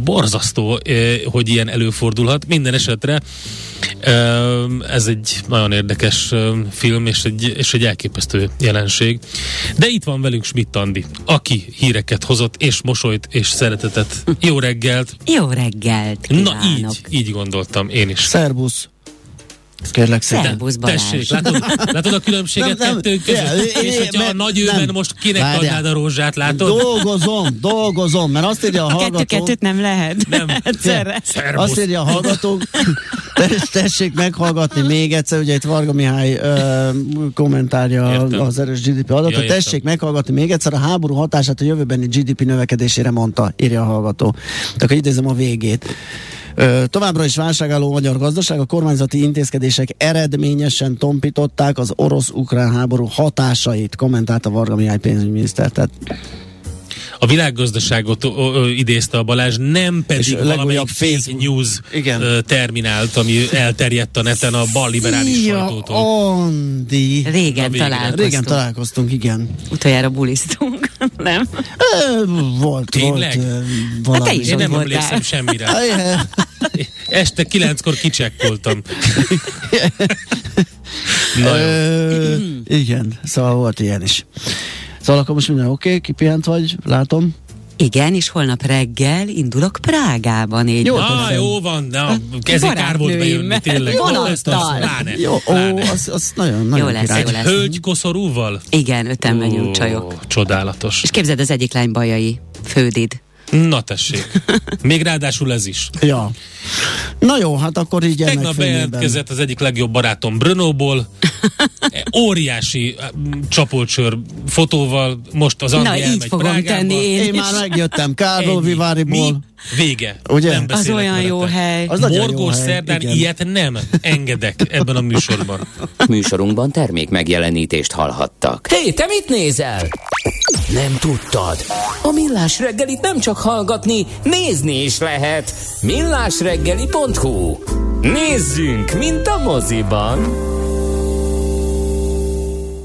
Borzasztó, hogy ilyen előfordulhat. Minden esetre ez egy nagyon érdekes film, és egy, és egy elképesztő jelenség. De itt van velünk Schmidt Andi, aki híreket hozott, és mosolyt, és szeretetet. Jó reggelt! Jó reggelt! Kívánok. Na így, így gondoltam én is. Szerbusz! Kérlek szépen. Szerbusz Balázs. Tessék, látod, látod a különbséget nem, nem, kettőnk között? Yeah, és hogyha a nagy őben most kinek adnád a rózsát, látod? Dolgozom, dolgozom, mert azt írja a hallgató... Kettő-kettőt nem lehet. Nem. Egyszerre. Azt írja a hallgató, tessék meghallgatni még egyszer, ugye itt Varga Mihály uh, kommentárja Értem. az erős GDP adatot, ja, tessék meghallgatni még egyszer a háború hatását a jövőbeni GDP növekedésére mondta, írja a hallgató. Tehát idézem a végét. Továbbra is válságálló magyar gazdaság, a kormányzati intézkedések eredményesen tompították az orosz-ukrán háború hatásait, kommentálta Varga Mihály pénzügyminiszter. Tehát a világgazdaságot ö, ö, idézte a Balázs, nem pedig valamelyik fake news Igen. Ö, terminált, ami elterjedt a neten a bal liberális Szia, sajtótól. Andi. Régen találkoztunk. Régen találkoztunk, igen. Utoljára bulisztunk, nem? Ö, volt, Tényleg? volt. valami. Hát te is Én nem emlékszem semmire. Este kilenckor kicsekkoltam. Na jó. igen, szóval volt ilyen is. Szóval akkor most minden oké, okay, kipihent vagy, látom. Igen, és holnap reggel indulok Prágába négy Jó. Na, jó van, na, ezért kár volt bejönni, tényleg. Vonattal. Ezt az pláne, Jó, ó, az, az nagyon, nagyon Jó lesz, király. jó lesz. Hölgy koszorúval? Igen, öten megyünk csajok. Csodálatos. És képzeld, az egyik lány bajai, fődid. Na tessék. Még ráadásul ez is. Ja. Na jó, hát akkor így Tegnap bejelentkezett az egyik legjobb barátom Brnóból. Óriási csapolcsör fotóval. Most az Andi Na, így elmegy fogom Prágába. tenni én Én már megjöttem Kárló. Viváriból. Vége. Ugye? Nem Az olyan veletek. jó hely. Az nagyon jó Morgós szerdán igen. ilyet nem engedek ebben a műsorban. Műsorunkban termék megjelenítést hallhattak. Hé, te mit nézel? Nem tudtad? A Millás reggelit nem csak hallgatni, nézni is lehet. Millásreggeli.hu Nézzünk, mint a moziban!